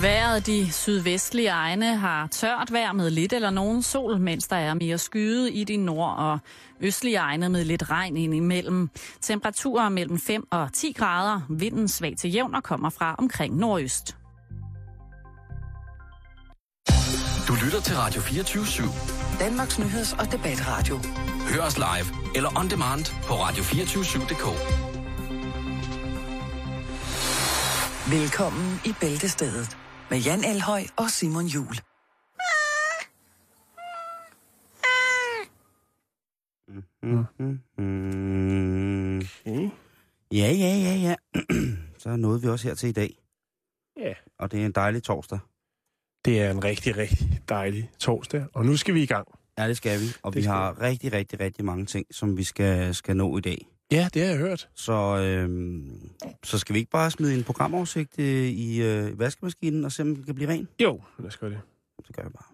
Vejret de sydvestlige egne har tørt vejr med lidt eller nogen sol, mens der er mere skyde i de nord- og østlige egne med lidt regn indimellem. Temperaturer mellem 5 og 10 grader. Vinden svag til jævn og kommer fra omkring nordøst. Du lytter til Radio 24 /7. Danmarks nyheds- og debatradio. Hør os live eller on demand på radio247.dk. Velkommen i Bæltestedet med Jan Elhøj og Simon Jul. Okay. Ja, ja, ja, ja. Så nåede vi også her til i dag. Ja. Og det er en dejlig torsdag. Det er en rigtig, rigtig dejlig torsdag, og nu skal vi i gang. Ja, det skal vi. Og Det vi har rigtig, rigtig, rigtig mange ting, som vi skal, skal nå i dag. Ja, det har jeg hørt. Så, øhm, så skal vi ikke bare smide en programoversigt øh, i øh, vaskemaskinen og se, om den kan blive ren? Jo, lad os gøre det. Så gør vi bare.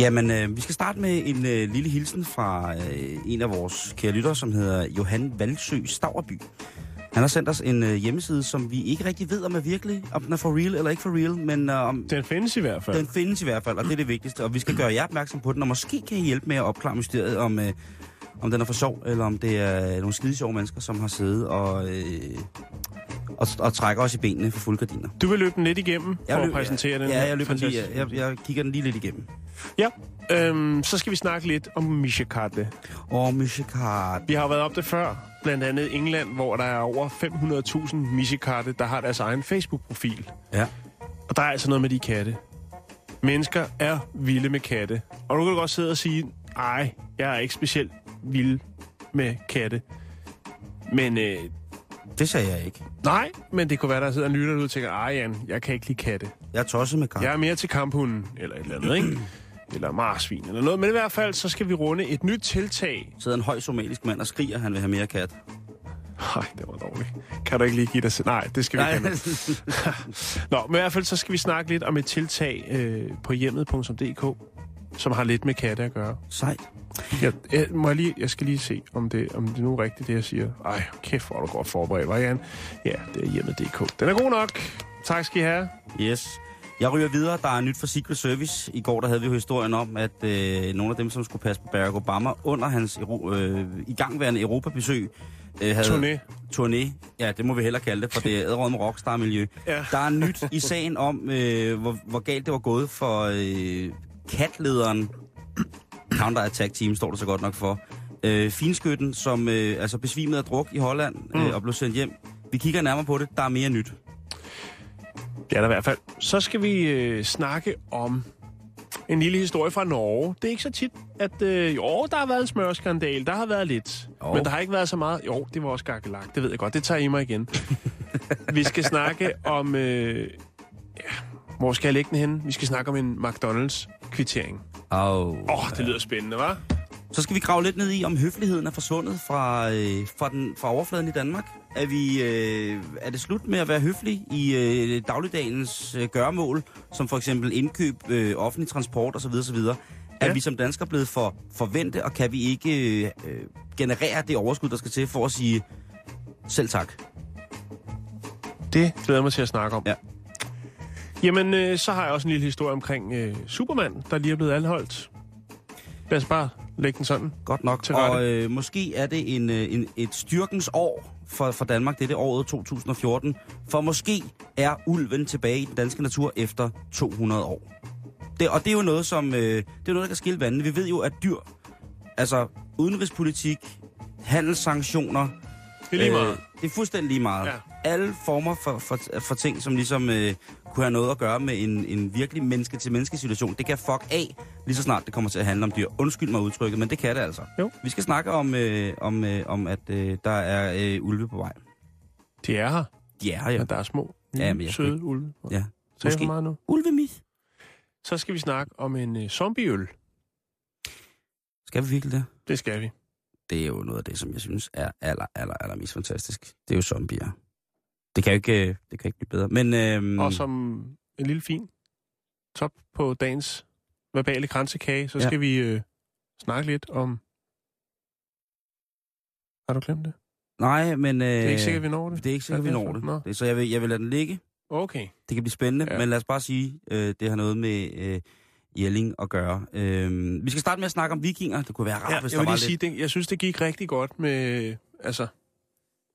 Jamen, øh, vi skal starte med en øh, lille hilsen fra øh, en af vores kære lyttere, som hedder Johan Valsø Staverby. Han har sendt os en øh, hjemmeside, som vi ikke rigtig ved, om er virkelig, om den er for real eller ikke for real, men øh, om, Den findes i hvert fald. den findes i hvert fald, og det er det vigtigste. Og vi skal gøre jer opmærksom på den, og måske kan I hjælpe med at opklare mysteriet, om, øh, om den er for sjov, eller om det er nogle skide sjove mennesker, som har siddet og, øh, og, og trækker os i benene for fuldgardiner. Du vil løbe den lidt igennem for at præsentere den Ja, jeg, løber den lige, jeg, jeg kigger den lige lidt igennem. Ja, øhm, så skal vi snakke lidt om Mishikate. Og Mishikart. Vi har været op det før, blandt andet England, hvor der er over 500.000 Mishikate, der har deres egen Facebook-profil. Ja. Og der er altså noget med de katte. Mennesker er vilde med katte. Og nu kan du godt sidde og sige, ej, jeg er ikke specielt vild med katte. Men øh, Det sagde jeg ikke. nej, men det kunne være, der sidder en lytter derude og tænker, ej Jan, jeg kan ikke lide katte. Jeg er tosset med kart. Jeg er mere til kamphunden, eller et eller andet, ikke? Eller marsvin, eller noget. Men i hvert fald, så skal vi runde et nyt tiltag. sidder en høj somalisk mand og skriger, at han vil have mere kat. Nej, det var dårligt. Kan du ikke lige give dig selv? Nej, det skal vi Nej. ikke. Nå, men i hvert fald, så skal vi snakke lidt om et tiltag øh, på hjemmet.dk, som har lidt med katte at gøre. Sejt. Jeg, jeg, må jeg, lige, jeg skal lige se, om det, om det nu er rigtigt, det jeg siger. Ej, kæft, hvor er du godt forberedt, var Jan? Ja, det er hjemmet.dk. Den er god nok. Tak skal I have. Yes. Jeg ryger videre. Der er nyt fra Secret Service. I går der havde vi jo historien om, at øh, nogle af dem, som skulle passe på Barack Obama under hans øh, igangværende Europabesøg, øh, havde... Turné. Turné. Ja, det må vi heller kalde det, for det er æderråd med rockstar-miljø. Ja. Der er nyt i sagen om, øh, hvor, hvor galt det var gået for øh, katlederen. Counter-attack team står der så godt nok for. Øh, finskytten, som øh, altså besvimede af druk i Holland øh, Mm. og blev sendt hjem. Vi kigger nærmere på det. Der er mere nyt. Det er der i hvert fald. Så skal vi øh, snakke om en lille historie fra Norge. Det er ikke så tit, at... Øh, jo, der har været en smørskandal. Der har været lidt. Jo. Men der har ikke været så meget... Jo, det var også gakkelagt. Det ved jeg godt. Det tager I mig igen. vi skal snakke om... Øh, ja, hvor skal jeg lægge den hen? Vi skal snakke om en McDonald's-kvittering. Oh. Åh, oh, det lyder spændende, hva'? Så skal vi grave lidt ned i, om høfligheden er forsvundet fra, øh, fra, den, fra overfladen i Danmark. Er, vi, øh, er det slut med at være høflig i øh, dagligdagens øh, gøremål, som for eksempel indkøb, øh, offentlig transport osv. osv. Er Ja. vi som danskere blevet for forvente, og kan vi ikke øh, øh, generere det overskud, der skal til for at sige selv tak? Det glæder jeg mig til at snakke om. Ja. Jamen, øh, så har jeg også en lille historie omkring øh, Superman, der lige er blevet anholdt. Lad os bare lægge den sådan. Godt nok. Til. Og øh, måske er det en, øh, en, et styrkens år for, for Danmark, det er det året 2014. For måske er ulven tilbage i den danske natur efter 200 år. Det, og det er jo noget, som øh, det er noget, der kan skille vandene. Vi ved jo, at dyr, altså udenrigspolitik, handelssanktioner, Det er lige meget. Øh, det er fuldstændig lige meget. Ja. Alle former for, for, for ting, som ligesom øh, kunne have noget at gøre med en, en virkelig menneske-til-menneske situation, det kan fuck af, lige så snart det kommer til at handle om dyr. Undskyld mig udtrykket, men det kan det altså. Jo. Vi skal snakke om, øh, om, øh, om at øh, der er øh, ulve på vej. De er her. De er her, Ja. ja. der er små, Ja, men jeg søde ulve. Ja. Jeg Måske. meget nu? Ulvemith. Så skal vi snakke om en øh, zombieøl. Skal vi virkelig det? Det skal vi. Det er jo noget af det, som jeg synes er aller, aller, aller mest fantastisk. Det er jo zombier. Det kan jo ikke, øh, det kan ikke blive bedre. Men, øhm, Og som en lille fin top på dagens verbale kransekage, så Ja. skal vi øh, snakke lidt om... Har du glemt det? Nej, men... Øh, Det er ikke sikkert, vi når det. Det er ikke sikkert, vi når det det. for- Nå. det. Så jeg vil, jeg vil lade den ligge. Okay. Det kan blive spændende, Ja. ja. men lad os bare sige, øh, det har noget med øh, Jelling at gøre. Øh, vi skal starte med at snakke om vikinger. Det kunne være rart, Ja, hvis jeg der var lige lidt... sige, det, jeg synes, det gik rigtig godt med, altså,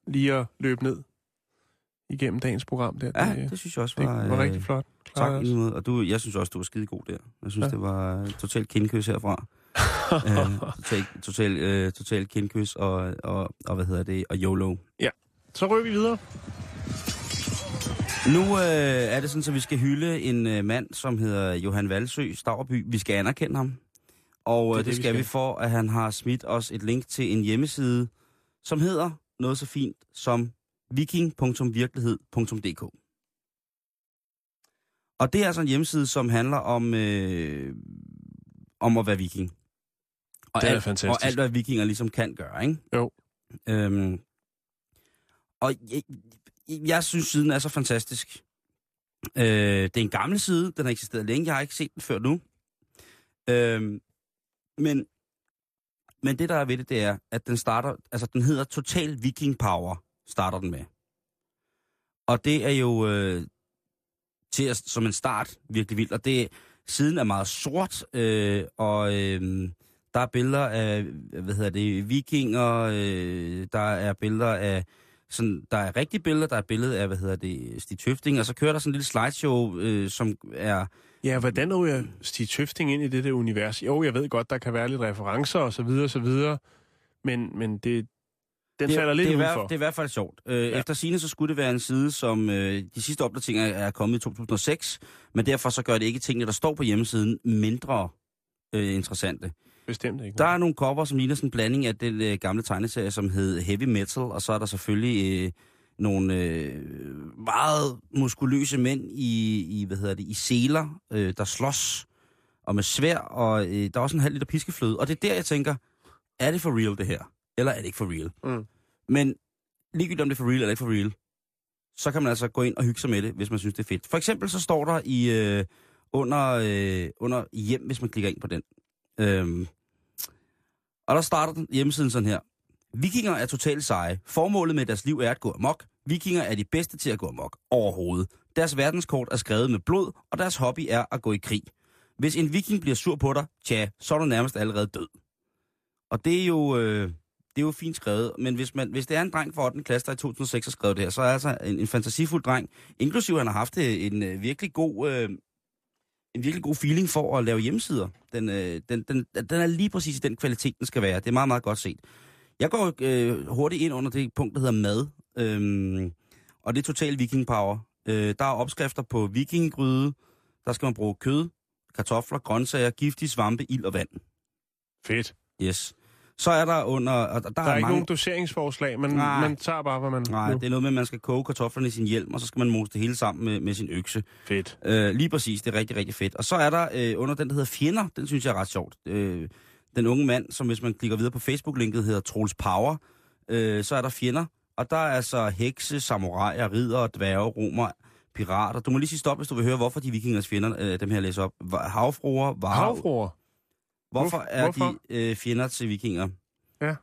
lige at løbe ned igennem dagens program der. Ja, det, det synes jeg også det var... var øh, rigtig flot. Tak, måde. Og du, jeg synes også, du var skide god der. Jeg synes, Ja. ja. det var øh, totalt kindkys herfra. øh, totalt total, øh, total kindkys og, og, og, hvad hedder det, og YOLO. Så rører vi videre. Nu øh, er det sådan, at vi skal hylde en øh, mand, som hedder Johan Valsø Stavreby. Vi skal anerkende ham. Og Det øh, det, det, det vi skal, skal. vi for, at han har smidt os et link til en hjemmeside, som hedder noget så fint som viking.virkelighed.dk. Og det er altså en hjemmeside, som handler om, øh, om at være viking. Og Det er alt, fantastisk. Og alt, hvad vikinger ligesom kan gøre, ikke? Jo. Øhm, og jeg, jeg synes, siden er så fantastisk. Øh, det er en gammel side, den har eksisteret længe, jeg har ikke set den før nu. Øh, men, men det, der er ved det, det er, at den starter, altså den hedder Total Viking Power, starter den med. Og det er jo øh, til at, som en start virkelig vildt, og det siden er meget sort, øh, og øh, der er billeder af, hvad hedder det, vikinger, øh, der er billeder af, sådan, der er rigtige billeder, der er billeder billede af, hvad hedder det, Stig Tøfting, og så kører der sådan en lille slideshow, øh, som er, Ja, hvordan ryger Stig Tøfting ind i det der univers? Jo, jeg ved godt, der kan være lidt referencer og så videre og så videre, men, men det, den det, falder lidt det, er, udenfor. det er i hvert fald sjovt. Øh, ja. Efter sine så skulle det være en side, som øh, de sidste opdateringer er kommet i 2006, men derfor så gør det ikke tingene, der står på hjemmesiden, mindre øh, interessante. Bestemt ikke. Der er nogle cover, som ligner sådan en blanding af den øh, gamle tegneserie, som hed Heavy Metal, og så er der selvfølgelig øh, nogle øh, meget muskuløse mænd i, i, hvad hedder det, i seler, øh, der slås og med svær, og øh, der er også en halv liter piskefløde. Og det er der, jeg tænker, er det for real det her? Eller er det ikke for real? Mm. Men ligegyldigt om det er for real eller ikke for real, så kan man altså gå ind og hygge sig med det, hvis man synes, det er fedt. For eksempel så står der i øh, under, øh, under hjem, hvis man klikker ind på den. Øhm, og der starter den hjemmesiden sådan her. Vikinger er totalt seje. Formålet med deres liv er at gå amok. Vikinger er de bedste til at gå amok overhovedet. Deres verdenskort er skrevet med blod, og deres hobby er at gå i krig. Hvis en viking bliver sur på dig, tja, så er du nærmest allerede død. Og det er jo, øh, det er jo fint skrevet, men hvis, man, hvis det er en dreng fra 8. klasse, der i 2006 har skrevet det her, så er altså en, en fantasifuld dreng, inklusive han har haft øh, en øh, virkelig god... Øh, en virkelig god feeling for at lave hjemmesider. Den, øh, den, den, den er lige præcis i den kvalitet, den skal være. Det er meget, meget godt set. Jeg går øh, hurtigt ind under det punkt, der hedder mad. Øhm, og det er total viking power. Øh, der er opskrifter på vikinggryde. Der skal man bruge kød, kartofler, grøntsager, giftige svampe, ild og vand. Fedt. Yes. Så er der under... Og der, der, Der er ikke mange, nogen doseringsforslag, men Nej. man tager bare, hvad man... Nej, nu. det er noget med, at man skal koge kartoflerne i sin hjelm, og så skal man mose det hele sammen med, med sin økse. Fedt. Øh, lige præcis, det er rigtig, rigtig fedt. Og så er der øh, under den, der hedder Fjender, den synes jeg er ret sjovt. Øh, den unge mand, som hvis man klikker videre på Facebook-linket, hedder Troels Power. Øh, så er der Fjender, og der er altså hekse, samuraier, ridder, dværge, romer, pirater. Du må lige sige stop, hvis du vil høre, hvorfor de vikingers fjender, øh, dem her læser op. Havfruer, var, Havfruer. Hvorfor er hvorfor? de øh, fjender til vikinger? Ja.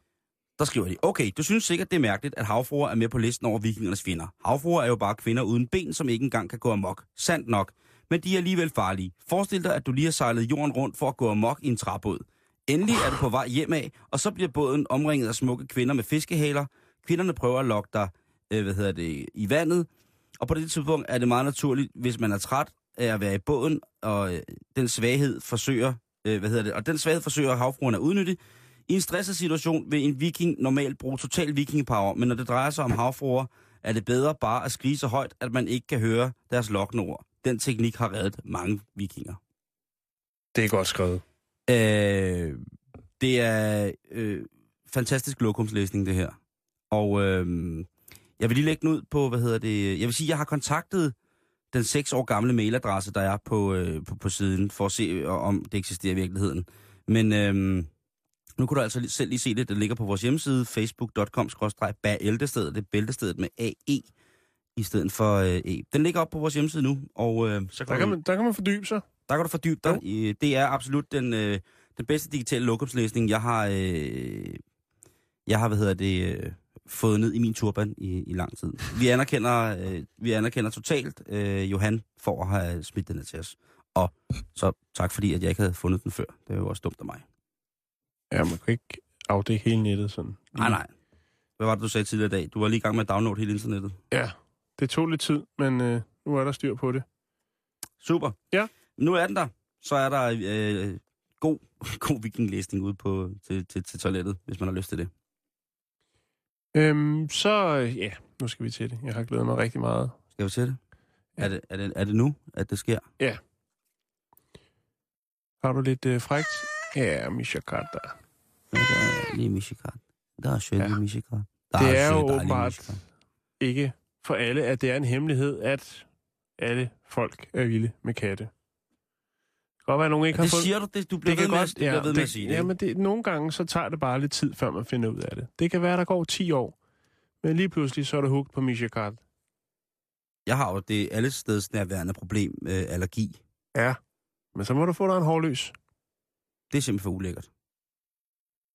Der skriver de, okay, du synes sikkert, det er mærkeligt, at havfruer er med på listen over vikingernes fjender. Havfruer er jo bare kvinder uden ben, som ikke engang kan gå amok. Sandt nok. Men de er alligevel farlige. Forestil dig, at du lige har sejlet jorden rundt for at gå amok i en træbåd. Endelig er du på vej hjem af, og så bliver båden omringet af smukke kvinder med fiskehaler. Kvinderne prøver at lokke dig øh, hvad hedder det, i vandet, og på det tidspunkt er det meget naturligt, hvis man er træt af at være i båden, og øh, den svaghed forsøger, øh, hvad hedder det, og den svaghed forsøger havfruen at udnytte. I en stresset situation vil en viking normalt bruge total vikingepower, men når det drejer sig om havfruer, er det bedre bare at skrige så højt, at man ikke kan høre deres lokkende ord. Den teknik har reddet mange vikinger. Det er godt skrevet. Øh, det er øh, fantastisk lokumslæsning, det her. Og øh, jeg vil lige lægge den ud på, hvad hedder det... Jeg vil sige, jeg har kontaktet den seks år gamle mailadresse, der er på, øh, på, på siden, for at se, øh, om det eksisterer i virkeligheden. Men øh, nu kunne du altså selv lige se det. Det ligger på vores hjemmeside, facebook.com-bæltestedet. Det er bæltestedet med AE i stedet for øh, E. Den ligger op på vores hjemmeside nu, og øh, så Der kan, kan, du, man, der kan man fordybe sig. der kan du fordybe dig. i- Det er absolut den, øh, den bedste digitale lokumslæsning, jeg har, øh, jeg har, hvad hedder det, øh, fået ned i min turban i, i lang tid. Vi anerkender, øh, vi anerkender totalt øh, Johan for at have smidt den ned til os. Og så tak fordi, at jeg ikke havde fundet den før. Det var jo også dumt af mig. Ja, man kan ikke afdække hele nettet sådan. Nej, nej. Hvad var det, du sagde tidligere i dag? Du var lige i gang med at downloade hele internettet. Ja, det tog lidt tid, men øh, nu er der styr på det. Super. Ja. Nu er den der. Så er der øh, god, god vikinglæsning ude på, til, til, til toilettet, hvis man har lyst til det. Øhm, så ja, nu skal vi til det. Jeg har glædet mig rigtig meget. Skal vi til det? Ja. Er, det, er, det, er det nu, at det sker? Har du lidt øh, frægt? Ja, Misha Carter. Ja, der er lige Michigan. Der er sødt Ja. ja. Michigan. Der Det er jo sødt dejlig åbenbart ikke for alle, at det er en hemmelighed, at alle folk er vilde med katte. Det godt være, at nogen ikke Ja, har det fundet... siger du, det, du bliver det ved med, godt, at- du bliver ved med at sige det. Ja, ikke? men det, nogle gange så tager det bare lidt tid, før man finder ud af det. Det kan være, der går 10 år. Men lige pludselig, så er du hooked på Carter. Jeg har jo det alle steds nærværende problem med allergi. Ja. Men så må du få dig en hårløs. Det er simpelthen for ulækkert.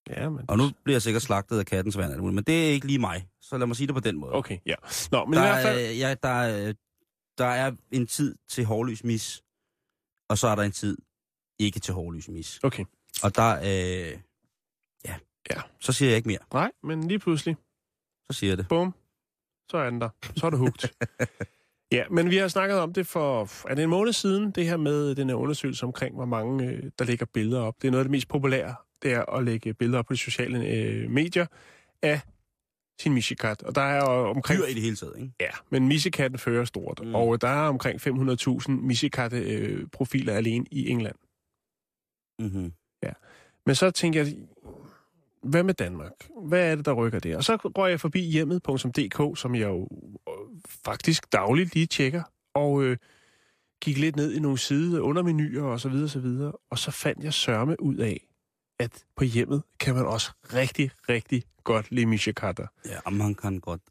Ja, men... Og nu bliver jeg sikkert slagtet af kattens vand, men det er ikke lige mig. Så lad mig sige det på den måde. Okay, ja. Nå, men der, i hvert fald... er, ja, der, er, der er en tid til hårløs mis, og så er der en tid ikke til hårløs mis. Okay. Og der, øh, ja. Ja. så siger jeg ikke mere. Nej, men lige pludselig, Så siger jeg det. bum, så er den der. Så er du hugt. ja, men vi har snakket om det for, er det en måned siden, det her med den her undersøgelse omkring, hvor mange, øh, der lægger billeder op. Det er noget af det mest populære, det er at lægge billeder op på de sociale øh, medier af sin mishikat. Og der er omkring... Dyr i det hele taget, ikke? Ja, men missekatten fører stort. Mm. Og der er omkring 500.000 missekatte-profiler alene i England. Mm-hmm. Men så tænker jeg, hvad med Danmark? Hvad er det, der rykker der? Og så røg jeg forbi hjemmet.dk, som jeg jo øh, faktisk dagligt lige tjekker, og øh, gik lidt ned i nogle side undermenuer og så videre, så videre. Og så fandt jeg sørme ud af, at på hjemmet kan man også rigtig, rigtig godt lide mishakatter. Ja, man kan godt.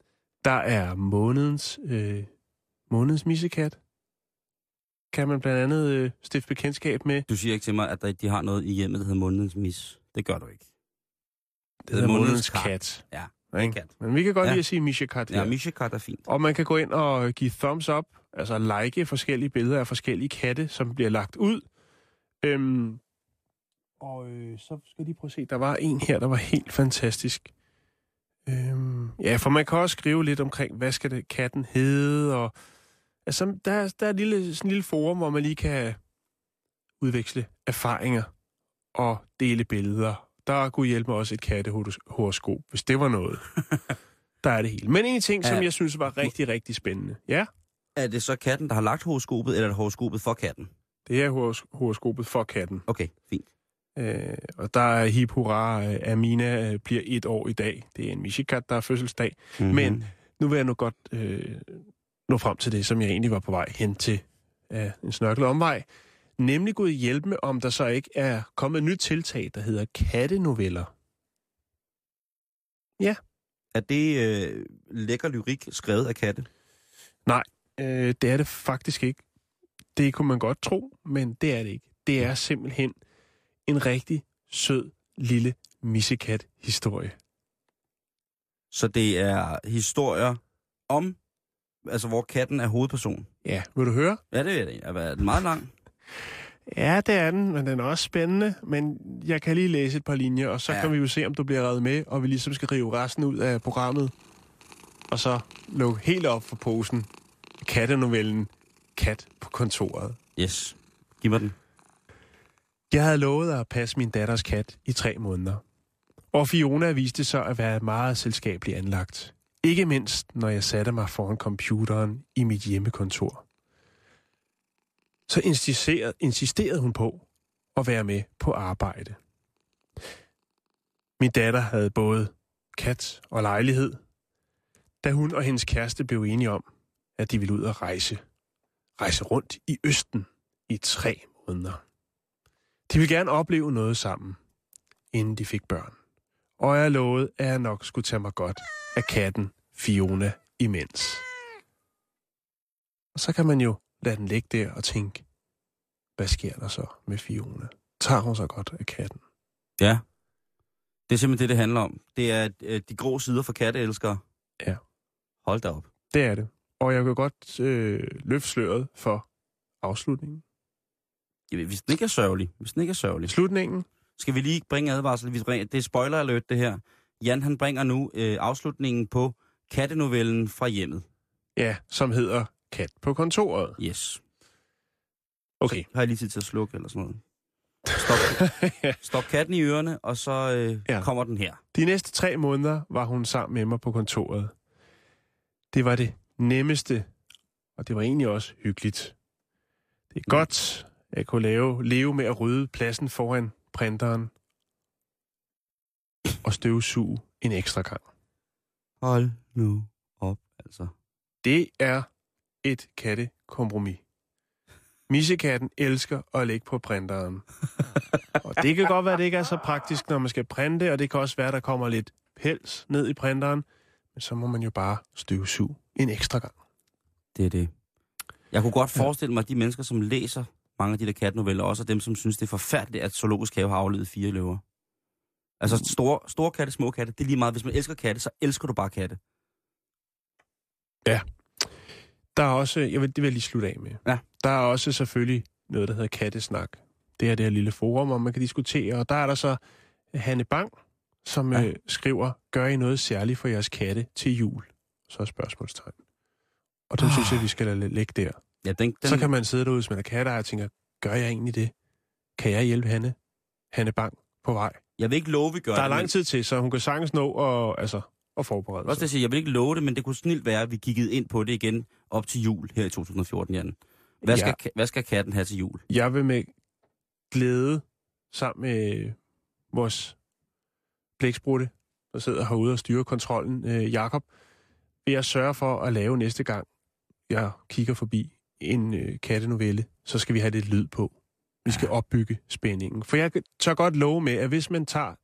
Der er månedens, øh, månedens missekat. Kan man blandt andet øh, stifte bekendtskab med. Du siger ikke til mig, at der- de har noget i hjemmet, der hedder månedens mis. Det gør du ikke. Det hedder månedens månedens kat. kat. Ja, Ikke? kat. Men vi kan godt Ja. lide at sige missekat Ja, Mishikat er fint. Og man kan gå ind og give thumbs up, altså like forskellige billeder af forskellige katte, som bliver lagt ud. Øhm, og øh, så skal lige prøve at se, der var en her, der var helt fantastisk. Øhm, ja, for man kan også skrive lidt omkring, hvad skal det katten hedde, og altså, der, er- der er et lille, sådan en lille forum, hvor man lige kan udveksle erfaringer og dele billeder. Der kunne hjælpe mig også et kattehoroskop, hvis det var noget. Der er det hele. Men en ting, som Ja. jeg synes var rigtig, rigtig spændende. Ja, Er det så katten, der har lagt horoskopet, eller er det horoskopet for katten? det er horos- horoskopet for katten. Okay, fint. Øh, og der er hip hurra, øh, Amina øh, bliver et år i dag. Det er en mishikat, der er fødselsdag. Mm-hmm. Men nu vil jeg nu godt øh, nå frem til det, som jeg egentlig var på vej hen til øh, en snørklet omvej. Nemlig Gud hjælpe med, om der så ikke er kommet et nyt tiltag, der hedder kattenoveller. Er det øh, lækker lyrik skrevet af katte? Øh, det er det faktisk ikke. Det kunne man godt tro, men det er det ikke. Det er simpelthen en rigtig sød lille missekat-historie. Så det er historier om, altså hvor katten er hovedperson. Ja, vil du høre? Ja, det er det. Er den meget lang? Ja, det er den, men den er også spændende. Men jeg kan lige læse et par linjer, og så Ja. kan vi jo se, om du bliver reddet med, og vi ligesom skal rive resten ud af programmet. Og så lukke helt op for posen. Kattenovellen Kat på kontoret. Yes. Giv mig den. Jeg havde lovet at passe min datters kat i tre måneder. Og Fiona viste sig at være meget selskabeligt anlagt. Ikke mindst, når jeg satte mig foran computeren i mit hjemmekontor. Så insisterede, insisterede hun på at være med på arbejde. Min datter havde både kat og lejlighed, da hun og hendes kæreste blev enige om, at de ville ud og rejse. Rejse rundt i Østen i tre måneder. De ville gerne opleve noget sammen, inden de fik børn. Og jeg lovede, at jeg nok skulle tage mig godt af katten Fiona imens. Og så kan man jo lade den ligge der og tænke, hvad sker der så med Fiona? Tager hun sig godt af katten? Ja. Det er simpelthen det, det handler om. Det er øh, de grå sider for katteelskere. Ja. Hold da op. Det er det. Og jeg kan godt øh, løfte sløret for afslutningen. Hvis den ikke er sørgelig. Hvis den ikke er sørgelig. Slutningen, Skal vi lige bringe advarsel? Det er spoiler alert, det her. Jan, han bringer nu øh, afslutningen på kattenovellen fra hjemmet. ja, som hedder Kat på kontoret. Yes. Okay. Har jeg lige tid til at slukke eller sådan noget? Stop, Ja. stop katten i ørerne, og så øh, ja. kommer den her. De næste tre måneder var hun sammen med mig på kontoret. Det var det nemmeste, og det var egentlig også hyggeligt. Det er godt, at jeg kunne lave, leve med at rydde pladsen foran printeren og støvsuge en ekstra gang. Hold nu op, altså. Det er et kattekompromis. Missekatten elsker at lægge på printeren. Og det kan godt være, at det ikke er så praktisk, når man skal printe, og det kan også være, at der kommer lidt pels ned i printeren. Men så må man jo bare støvsuge en ekstra gang. Det er det. Jeg kunne godt forestille mig, at de mennesker, som læser mange af de der kattenoveller, også er dem, som synes, det er forfærdeligt, at Zoologisk Have har aflevet fire løver. Altså store, store katte, små katte, det er lige meget. Hvis man elsker katte, så elsker du bare katte. Der er også, jeg vil, det vil jeg lige slutte af med. Ja. Der er også selvfølgelig noget, der hedder kattesnak. Det er det her lille forum, hvor man kan diskutere. Og der er der så Hanne Bang, som Ja. ja. øh, skriver, gør I noget særligt for jeres katte til jul? Så er spørgsmålstegn. Og den Ah. synes jeg, vi skal lægge der. Ja, den, den. Så kan man sidde derude, hvis man er katteejer og tænker, gør jeg egentlig det? Kan jeg hjælpe Hanne? Hanne Bang på vej. Jeg vil ikke love, vi gør Der er det. lang men- tid til, så hun kan sagtens nå at, altså, at forberede Også det, jeg siger, jeg vil ikke love det, men det kunne snilt være, at vi kiggede ind på det igen op til jul her i 2014, Jan. Hvad skal, Ja. ja. hvad skal katten have til jul? Jeg vil med glæde sammen med vores blæksprutte, der sidder herude og styrer kontrollen, øh, Jakob, vil jeg sørge for at lave næste gang, jeg kigger forbi en øh, kattenovelle, så skal vi have lidt lyd på. Vi skal opbygge spændingen. For jeg tør godt love med, at hvis man tager,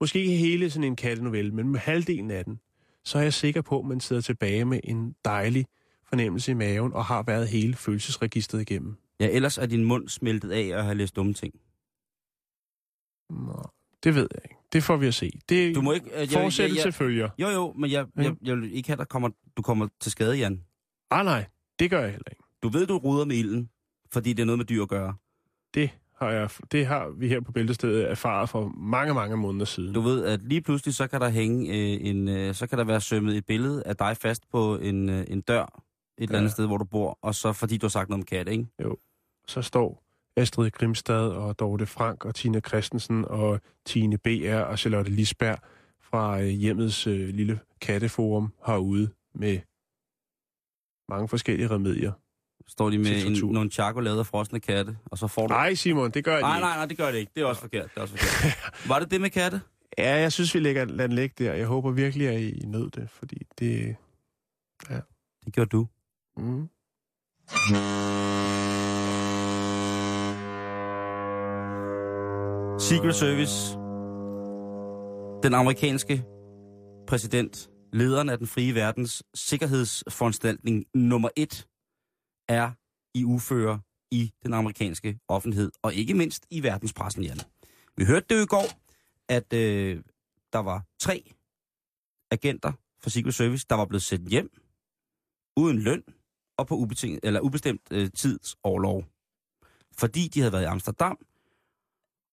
måske ikke hele sådan en kattenovelle, men med halvdelen af den, så er jeg sikker på, at man sidder tilbage med en dejlig fornemmelse i maven og har været hele følelsesregistret igennem. Ja, ellers er din mund smeltet af at have læst dumme ting. Nå, det ved jeg ikke. Det får vi at se. Det Du må ikke... øh, fortsættelse jeg, jeg, følger. Jo, jo, men jeg, Ja. jeg, jeg vil ikke have, at kommer, du kommer til skade, Jan. Ah nej, det gør jeg heller ikke. Du ved, du ruder med ilden, fordi det er noget med dyr at gøre. Det har, jeg, det har vi her på Bæltestedet erfaret for mange, mange måneder siden. Du ved, at lige pludselig, så kan der hænge øh, en... Øh, så kan der være sømmet et billede af dig fast på en, øh, en dør et eller andet sted, hvor du bor, og så fordi du har sagt noget om katte, ikke? Så står Astrid Grimstad og Dorte Frank og Tina Christensen og Tine B.R. og Charlotte Lisberg fra øh, hjemmets øh, lille katteforum herude med mange forskellige remedier. Står de med en, nogle chaco lavet af frosne katte, og så får du... Nej, Simon, det gør jeg nej, ikke. nej, nej, det gør det ikke. Det er også forkert. Det er også forkert. Var det det med katte? Ja, jeg synes, vi lægger den ligge der. Jeg håber virkelig, at I nød det, fordi det... Det gjorde du. Mm. Secret Service. Den amerikanske præsident, lederen af den frie verdens sikkerhedsforanstaltning nummer et, er i uføre i den amerikanske offentlighed, og ikke mindst i verdenspressen, Jan. Vi hørte det jo i går, at øh, der var tre agenter fra Secret Service, der var blevet sendt hjem uden løn og på ubetinget, eller ubestemt øh, tids overlov. Fordi de havde været i Amsterdam,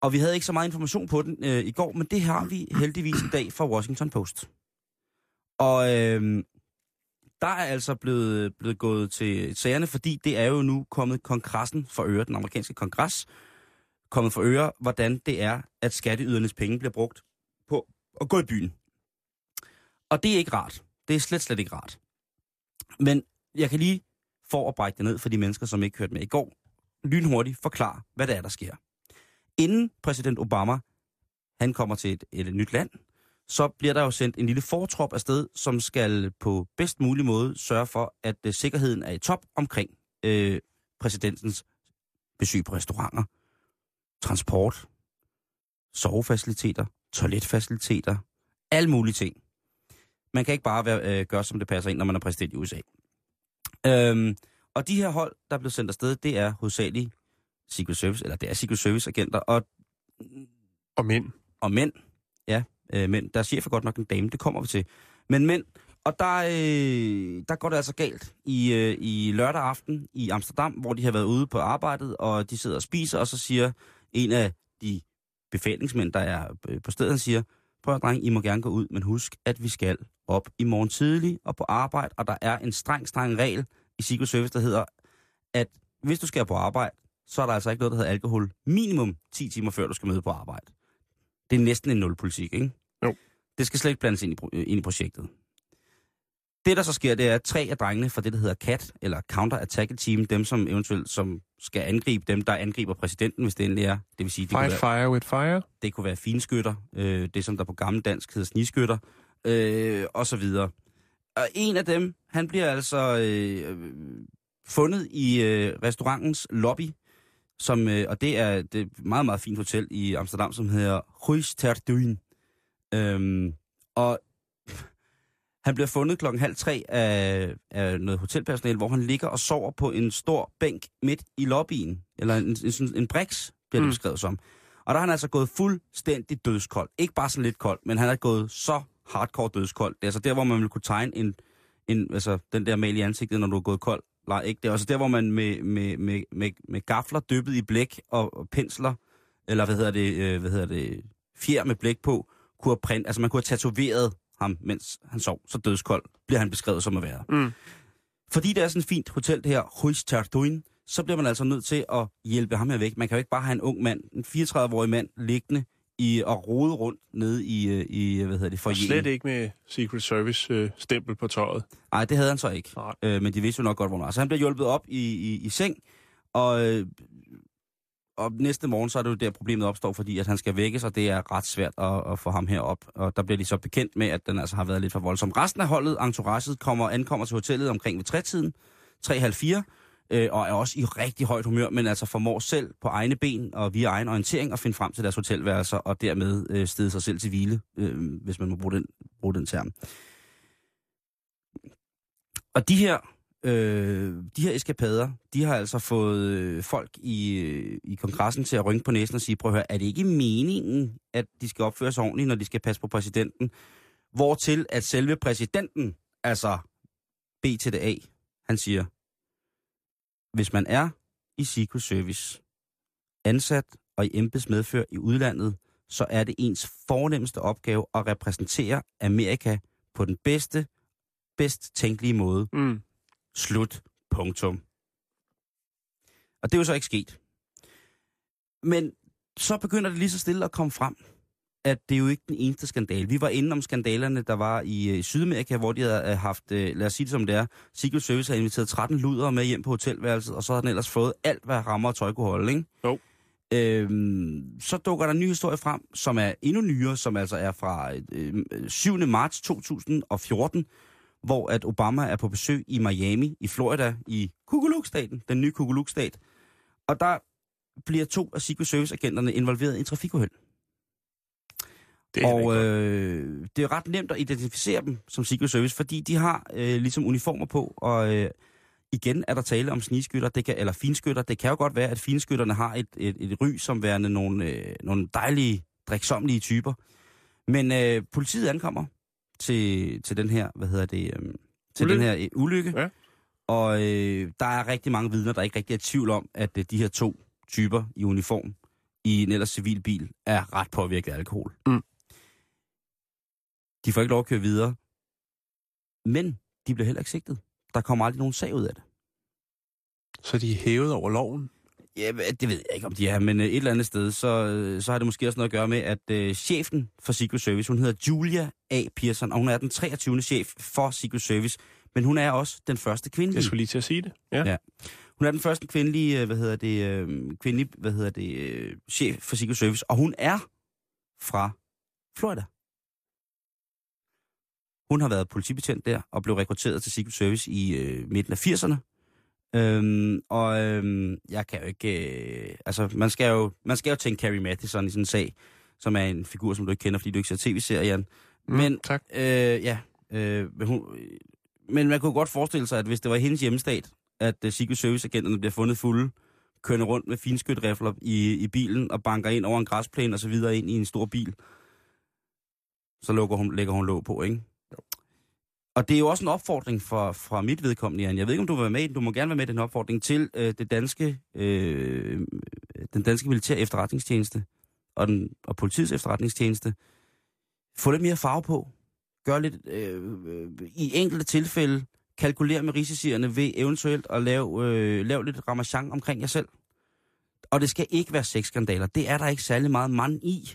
og vi havde ikke så meget information på den øh, i går, men det har vi heldigvis i dag fra Washington Post. Og øh, der er altså blevet, blevet gået til sagerne, fordi det er jo nu kommet kongressen for øre, den amerikanske kongres, kommet for øre, hvordan det er, at skatteydernes penge bliver brugt på at gå i byen. Og det er ikke rart. Det er slet, slet ikke rart. Men jeg kan lige, for at brække det ned for de mennesker, som ikke hørte med i går, lynhurtigt forklare, hvad det er, der sker. Inden præsident Obama, han kommer til et, et nyt land, så bliver der jo sendt en lille fortrop afsted, som skal på bedst mulig måde sørge for, at uh, sikkerheden er i top omkring øh, præsidentens besøg på restauranter, transport, sovefaciliteter, toiletfaciliteter, alle mulige ting. Man kan ikke bare være, øh, gøre, som det passer ind, når man er præsident i USA. Øhm, og de her hold, der er blevet sendt afsted, det er hovedsageligt Secret Service, eller det er Secret Service agenter, og, Og mænd. og mænd, øh, mænd. Der er chefer godt nok en dame, det kommer vi til. Men mænd, og der, øh, der går det altså galt i, øh, i lørdag aften i Amsterdam, hvor de har været ude på arbejdet, og de sidder og spiser, og så siger en af de befalingsmænd, der er øh, på stedet, han siger, prøv at dreng, I må gerne gå ud, men husk, at vi skal op i morgen tidlig og på arbejde, og der er en streng, streng regel i Secret Service, der hedder, at hvis du skal på arbejde, så er der altså ikke noget, der hedder alkohol minimum 10 timer før du skal møde på arbejde. Det er næsten en nulpolitik, ikke? Jo. Det skal slet ikke blandes ind i, pro- øh, ind i projektet. Det, der så sker, det er, at tre af drengene fra det, der hedder CAT, eller Counter Attack Team, dem som eventuelt som skal angribe dem, der angriber præsidenten, hvis det endelig er. Det vil sige, det, kunne Fight være, fire with fire. det kunne være finskytter, øh, det som der på gammel dansk hedder sniskytter, øh, og så videre. Og en af dem, han bliver altså øh, fundet i øh, restaurantens lobby, som, øh, og det er det er et meget, meget fint hotel i Amsterdam, som hedder Huis ter Duin. Øhm, og han bliver fundet klokken halv tre af, af noget hotelpersonale, hvor han ligger og sover på en stor bænk midt i lobbyen. Eller en, en, sådan en briks, bliver det Mm. beskrevet som. Og der er han altså gået fuldstændig dødskold. Ikke bare sådan lidt kold, men han er gået så hardcore dødskold. Det er altså der, hvor man vil kunne tegne en, en altså den der mal i ansigtet, når du er gået kold. Nej, ikke? Det er også der, hvor man med, med, med, med, med gafler dyppet i blæk og, og pensler, eller hvad hedder det, øh, hvad hedder det, fjer med blæk på, kunne have print, altså man kunne have tatoveret ham, mens han sov. Så dødskold bliver han beskrevet som at være. Mm. Fordi det er sådan et fint hotel, det her Huis Tarduin, så bliver man altså nødt til at hjælpe ham her væk. Man kan jo ikke bare have en ung mand, en 34-årig mand, liggende i, og rode rundt nede i, øh, i hvad hedder det, for slet ikke med Secret Service øh, stempel på tøjet. Nej, det havde han så ikke. Nej. Øh, men de vidste jo nok godt, hvor han var. Så han bliver hjulpet op i, i, i seng, og, øh, og næste morgen, så er det jo der, problemet opstår, fordi at han skal vækkes, og det er ret svært at, at få ham herop. Og der bliver de så bekendt med, at den altså har været lidt for voldsom. Resten af holdet, entouraget, kommer, ankommer til hotellet omkring ved trætiden, 3.30, øh, og er også i rigtig højt humør, men altså formår selv på egne ben og via egen orientering at finde frem til deres hotelværelser, og dermed øh, stede sig selv til hvile, øh, hvis man må bruge den, bruge den term. Og de her, øh, de her eskapader, de har altså fået øh, folk i, øh, i kongressen til at rynke på næsen og sige, prøv at høre, er det ikke meningen, at de skal opføre sig ordentligt, når de skal passe på præsidenten? Hvortil at selve præsidenten, altså BTDA, A, han siger, hvis man er i Secret Service, ansat og i embedsmedfør i udlandet, så er det ens fornemmeste opgave at repræsentere Amerika på den bedste, bedst tænkelige måde. Mm. Slut. Punktum. Og det er jo så ikke sket. Men så begynder det lige så stille at komme frem, at det er jo ikke den eneste skandale. Vi var inde om skandalerne, der var i øh, Sydamerika, hvor de havde øh, haft, øh, lad os sige det som det er, Secret Service har inviteret 13 luder med hjem på hotelværelset, og så har den ellers fået alt, hvad rammer og tøj kunne holde, ikke? Jo. Øhm, så dukker der en ny historie frem, som er endnu nyere, som altså er fra øh, 7. marts 2014, hvor at Obama er på besøg i Miami, i Florida, i Kukuluk-staten, den nye Kukuluk-stat. Og der bliver to af Secret Service-agenterne involveret i en trafikuheld. Det er Og øh, det er ret nemt at identificere dem som Secret Service, fordi de har øh, ligesom uniformer på, og øh, igen er der tale om snigskytter, det kan, eller finskytter. Det kan jo godt være, at finskytterne har et, et, et ry som værende nogle, øh, nogle dejlige, driksomlige typer. Men øh, politiet ankommer til, til den her, hvad hedder det, øh, til Ulykke. den her øh, ulykke. Ja. Og øh, der er rigtig mange vidner, der ikke rigtig er i tvivl om, at øh, de her to typer i uniform i en ellers civil bil er ret påvirket af alkohol. Mm. De får ikke lov at køre videre. Men de bliver heller ikke sigtet. Der kommer aldrig nogen sag ud af det. Så de er hævet over loven. Ja, det ved jeg ikke, om de er, men øh, et eller andet sted, så, øh, så har det måske også noget at gøre med, at øh, chefen for Secret Service, hun hedder Julia A. Pearson, og hun er den 23. chef for Secret Service, men hun er også den første kvindelige. Jeg skulle lige til at sige det. Ja. Ja. Hun er den første kvindelige, øh, hvad hedder det, øh, kvindelige, hvad hedder det, øh, chef for Secret Service, og hun er fra Florida. Hun har været politibetjent der og blev rekrutteret til Secret Service i øh, midten af 80'erne. Øhm, og øhm, jeg kan jo ikke... Øh, altså, man skal jo, man skal jo tænke Carrie Mathison i sådan en sag, som er en figur, som du ikke kender, fordi du ikke ser tv-serien. Mm, Men tak. Øh, ja, øh, men, hun, men man kunne godt forestille sig, at hvis det var hendes hjemmestat, at uh, Secret Service-agenterne bliver fundet fulde, kørende rundt med finskytrifler i, i bilen og banker ind over en græsplæne og så videre ind i en stor bil, så lukker hun, lægger hun låg på, ikke? Og det er jo også en opfordring for, fra mit vedkommende, Jan. Jeg ved ikke, om du vil være med. Du må gerne være med i den opfordring til øh, det danske, øh, den danske militære efterretningstjeneste og, den, og politiets efterretningstjeneste. Få lidt mere farve på. Gør lidt, øh, øh, i enkelte tilfælde, kalkulere med risicierne ved eventuelt at lave, øh, lave lidt ramachan omkring jer selv. Og det skal ikke være sexskandaler. Det er der ikke særlig meget mand i.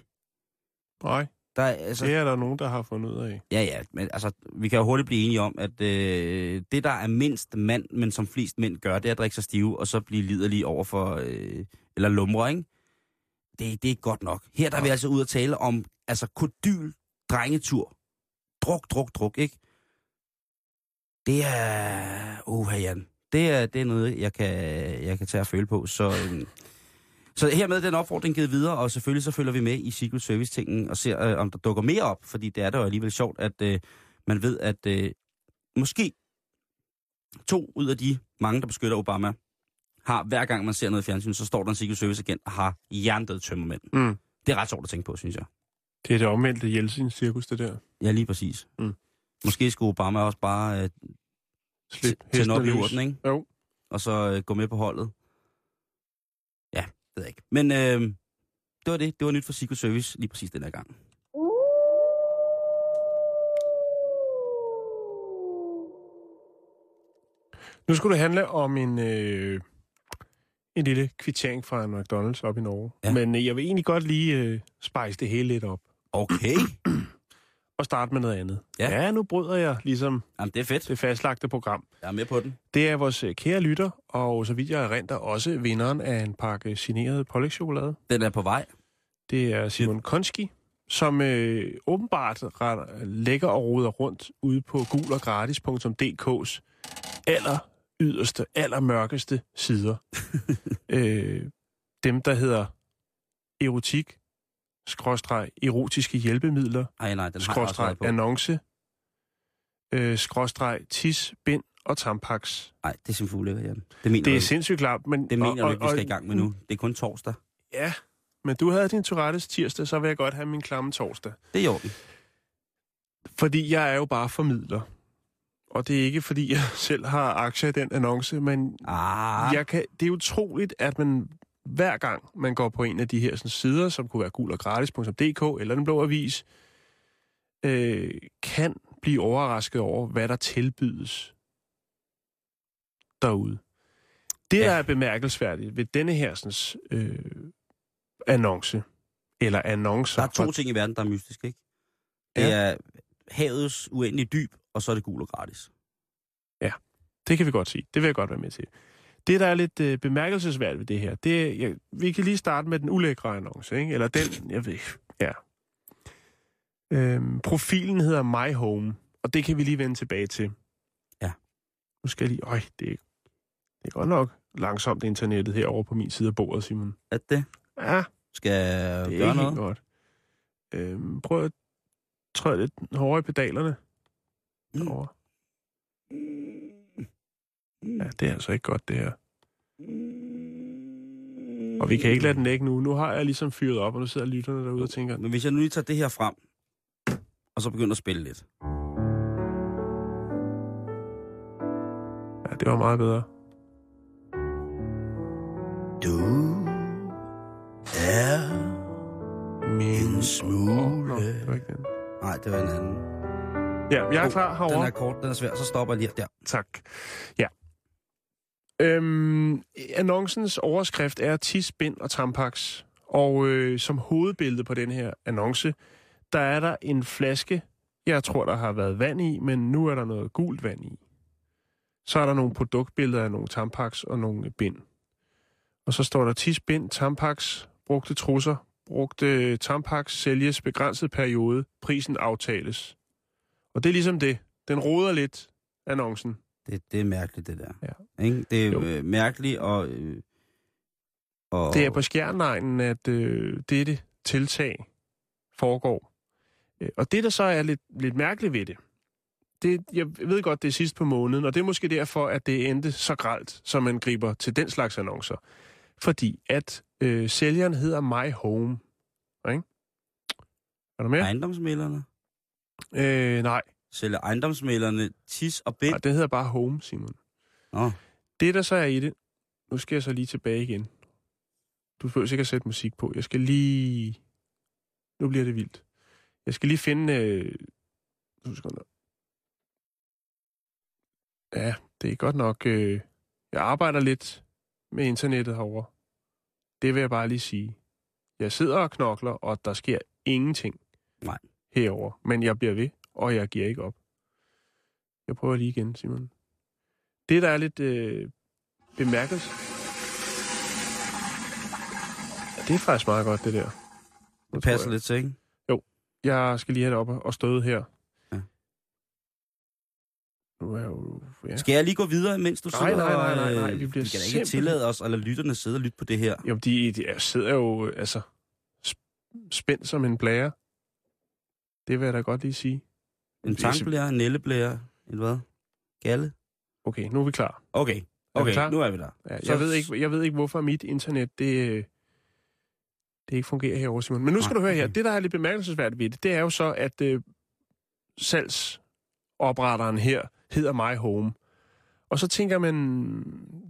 Nej, der er, altså, det er der nogen, der har fundet ud af. Ja, ja, men altså, vi kan jo hurtigt blive enige om, at øh, det, der er mindst mand, men som flest mænd gør, det er at drikke sig stive, og så blive liderlige over for, øh, eller lumre, ikke? Det, det er ikke godt nok. Her der er vi altså ude at tale om, altså, kodyl, drengetur. Druk, druk, druk, ikke? Det er... Uha, Jan. Det er, det er noget, jeg kan, jeg kan tage og føle på. Så, øhm, så hermed er den opfordring givet videre, og selvfølgelig så følger vi med i Secret Service-tingen og ser, øh, om der dukker mere op, fordi det er da jo alligevel sjovt, at øh, man ved, at øh, måske to ud af de mange, der beskytter Obama, har hver gang man ser noget i fjernsyn, så står der en Secret Service agent og har jerndød tømmermænd. Mm. Det er ret sjovt at tænke på, synes jeg. Det er det omvendte Jeltsin-cirkus, det der. Ja, lige præcis. Mm. Måske skulle Obama også bare øh, tænde op i urten, ikke? Jo. Og så øh, gå med på holdet. Det ved jeg ikke. Men øh, det var det. Det var nyt for Secret Service lige præcis den her gang. Nu skulle det handle om en, øh, en lille kvittering fra en McDonald's op i Norge. Ja. Men øh, jeg vil egentlig godt lige øh, spice det hele lidt op. Okay. Og starte med noget andet. Ja. ja, nu bryder jeg ligesom Jamen, det er fedt. det fastlagte program. Jeg er med på den. Det er vores øh, kære lytter, og så vidt jeg erindrer også vinderen af en pakke signeret pålægtschokolade. Den er på vej. Det er Simon Konski, som øh, åbenbart ret, lægger og roder rundt ude på guloggratis.dk's aller yderste, aller mørkeste sider. øh, dem, der hedder erotik, skråstreg, erotiske hjælpemidler, Ej, nej, den har jeg også skråstreg, annonce, øh, skråstreg, tis, bind og tampax. Nej, det er simpelthen ulækkert, Jan. Det mener Det er sindssygt klart, men... det mener og, du ikke, vi skal i gang med nu. Det er kun torsdag. Ja, men du havde din Tourettes tirsdag, så vil jeg godt have min klamme torsdag. Det er i orden. Fordi jeg er jo bare formidler. Og det er ikke, fordi jeg selv har aktier i den annonce, men Ah, jeg kan, det er utroligt, at man hver gang man går på en af de her sådan, sider, som kunne være guloggratis.dk eller Den Blå Avis, øh, kan blive overrasket over, hvad der tilbydes derude. Det, Ja. der er bemærkelsesværdigt ved denne her sådan, øh, annonce, eller annoncer... der er to fra- ting i verden, der er mystiske, ikke? Det Ja. er havets uendelige dyb, og så er det gul og gratis. Det kan vi godt sige. Det vil jeg godt være med til. Det, der er lidt øh, bemærkelsesværdigt ved det her, det er, ja, vi kan lige starte med den ulækre annonce, ikke? Eller den, jeg ved ikke, ja. Øhm, profilen hedder My Home, og det kan vi lige vende tilbage til. Ja. Nu skal jeg lige, øj, det er, det er godt nok langsomt internettet herovre på min side af bordet, Simon. At det Ja, skal det er gøre ikke noget. godt. Øhm, prøv at træde lidt hårdere i pedalerne. Mm. Over. Ja, det er altså ikke godt, det her. Og vi kan ikke lade den ligge nu. Nu har jeg ligesom fyret op, og nu sidder lytterne derude og tænker, Men hvis jeg nu lige tager det her frem, og så begynder at spille lidt. ja, det var meget bedre. Du er Min smule. Nå, det var ikke den. Nej, det var en anden. Ja, jeg er klar Den herovre. er kort, den er svær, så stopper jeg lige der. Tak. Ja. Øhm, annoncens overskrift er tis, bind og tampax. Og øh, som hovedbillede på den her annonce, der er der en flaske, jeg tror, der har været vand i, men nu er der noget gult vand i. Så er der nogle produktbilleder af nogle tampax og nogle bind. Og så står der tis, bind, tampax, brugte trusser, brugte tampax, sælges begrænset periode, prisen aftales. Og det er ligesom det. Den roder lidt, annoncen. Det, det er mærkeligt, det der. Ja. Ikke? Det er Jo. øh, mærkeligt, og... Øh, og Det er på skjernegnen, at øh, dette tiltag foregår. Øh, Og det, der så er lidt, lidt mærkeligt ved det, det, jeg ved godt, det er sidst på måneden, og det er måske derfor, at det endte så gralt, som man griber til den slags annoncer. Fordi at øh, sælgeren hedder My Home. Ikke? Er du med? Ejendomsmælderne. Øh, nej. Sælger ejendomsmælerne tis og bæk? nej, det hedder bare Home, Simon. Nå, Det, der så er i det... Nu skal jeg så lige tilbage igen. Du behøver sikkert sætte musik på. Jeg skal lige... Nu bliver det vildt. Jeg skal lige finde... Øh... Jeg... Ja, det er godt nok... Øh... Jeg arbejder lidt med internettet herover. Det vil jeg bare lige sige. Jeg sidder og knokler, og der sker ingenting Nej. herover. Men jeg bliver ved, og jeg giver ikke op. Jeg prøver lige igen, Simon. Det, der er lidt øh, bemærket... Ja, det er faktisk meget godt, det der. Nu det passer jeg- lidt til, ikke? Jeg skal lige have det op og stået her. Ja. Nu er jo... Ja. Skal jeg lige gå videre, mens du Nej, sidder nej, nej, nej, nej, øh, vi bliver vi kan da ikke simpelthen- tillade os at lade lytterne sidde og lytte på det her. Jo, de, de sidder jo altså sp- spændt som en blære. Det vil jeg da godt lige sige. En tankblære, en nælleblære, en hvad? Galle? Okay, nu er vi klar. Okay, Er okay, klar? nu er vi der. Ja, Så- jeg, ved ikke, jeg ved ikke, hvorfor mit internet, det, øh, det ikke fungerer herovre, Simon. Men nu skal Nej, du høre her. okay. Det, der er lidt bemærkelsesværdigt ved det, det er jo så, at øh, salgsopretteren her hedder My Home. Og så tænker man,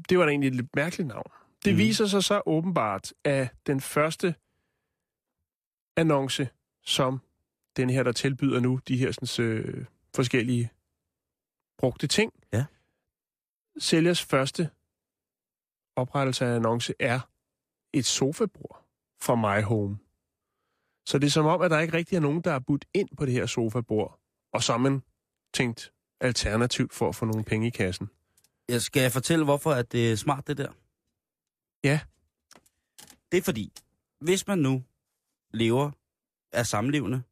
det var da egentlig et lidt mærkeligt navn. Det mm. viser sig så åbenbart, at den første annonce, som den her, der tilbyder nu de her sådan, øh, forskellige brugte ting, Ja. sælgers første oprettelse af annonce er et sofabord fra My Home. Så det er som om, at der ikke rigtig er nogen, der er budt ind på det her sofabord, og så man tænkt alternativt for at få nogle penge i kassen. Jeg skal jeg fortælle, hvorfor at det er smart, det der? Ja. Det er fordi, hvis man nu lever af samlevende,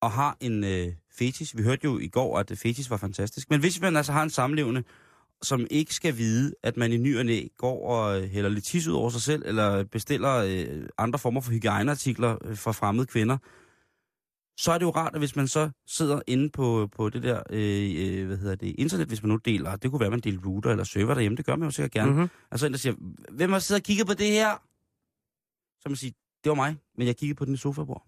og har en øh, fetis, vi hørte jo i går, at fetis var fantastisk, men hvis man altså har en samlevende, som ikke skal vide, at man i ny og næ går og øh, hælder lidt tis ud over sig selv, eller bestiller øh, andre former for hygiejneartikler øh, fra fremmede kvinder, så er det jo rart, at hvis man så sidder inde på, på det der øh, øh, hvad hedder det, internet, hvis man nu deler, det kunne være, at man deler router eller server derhjemme, det gør man jo sikkert gerne. Mm-hmm. Altså en, der siger, hvem har siddet og kigget på det her? Så man siger, det var mig, men jeg kiggede på den i sofabord.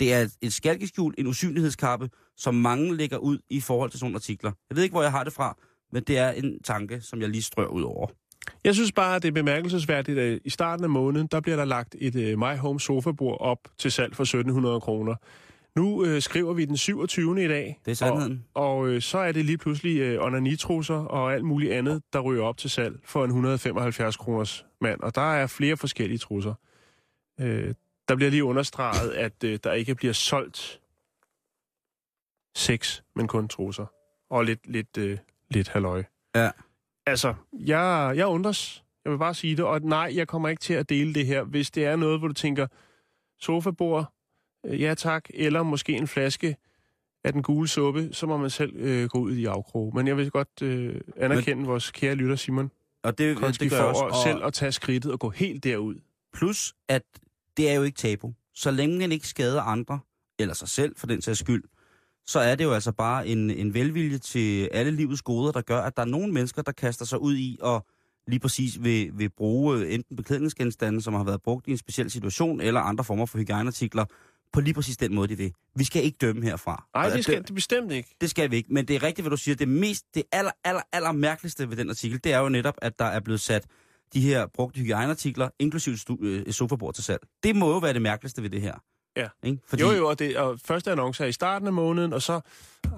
Det er et, skalkeskjul, en usynlighedskappe, som mange lægger ud i forhold til sådan nogle artikler. Jeg ved ikke, hvor jeg har det fra, men det er en tanke, som jeg lige strør ud over. Jeg synes bare, at det er bemærkelsesværdigt, at i starten af måneden, der bliver der lagt et uh, My Home sofabord op til salg for 1700 kroner. Nu øh, skriver vi den 27. i dag. Det er sandheden. Og, og øh, så er det lige pludselig øh, onanitrusser og alt muligt andet, der ryger op til salg for en 175 kroners mand. Og der er flere forskellige trusser. Øh, der bliver lige understreget, at øh, der ikke bliver solgt sex, men kun trusser. Og lidt, lidt, øh, lidt halløj. Ja. Altså, jeg, jeg undres. Jeg vil bare sige det. Og nej, jeg kommer ikke til at dele det her. Hvis det er noget, hvor du tænker, sofabord, øh, ja tak, eller måske en flaske af den gule suppe, så må man selv øh, gå ud i afkrog. Men jeg vil godt øh, anerkende Men... vores kære lytter, Simon Og det, Konski, det gør for også. Og selv at tage skridtet og gå helt derud. plus, at det er jo ikke tabu. Så længe man ikke skader andre, eller sig selv for den sags skyld, så er det jo altså bare en, en velvilje til alle livets goder, der gør, at der er nogle mennesker, der kaster sig ud i og lige præcis vil, vil bruge øh, enten beklædningsgenstande, som har været brugt i en speciel situation, eller andre former for hygiejneartikler, på lige præcis den måde, de vil. Vi skal ikke dømme herfra. Nej, det skal det, det bestemt ikke. det skal vi ikke, men det er rigtigt, hvad du siger. Det mest, det aller, aller, aller mærkeligste ved den artikel, det er jo netop, at der er blevet sat de her brugte hygiejneartikler, inklusive øh, sofabord til salg. Det må jo være det mærkeligste ved det her. Ja. Ikke? Fordi, Jo, jo, og, det, og første annonce er i starten af måneden, og så,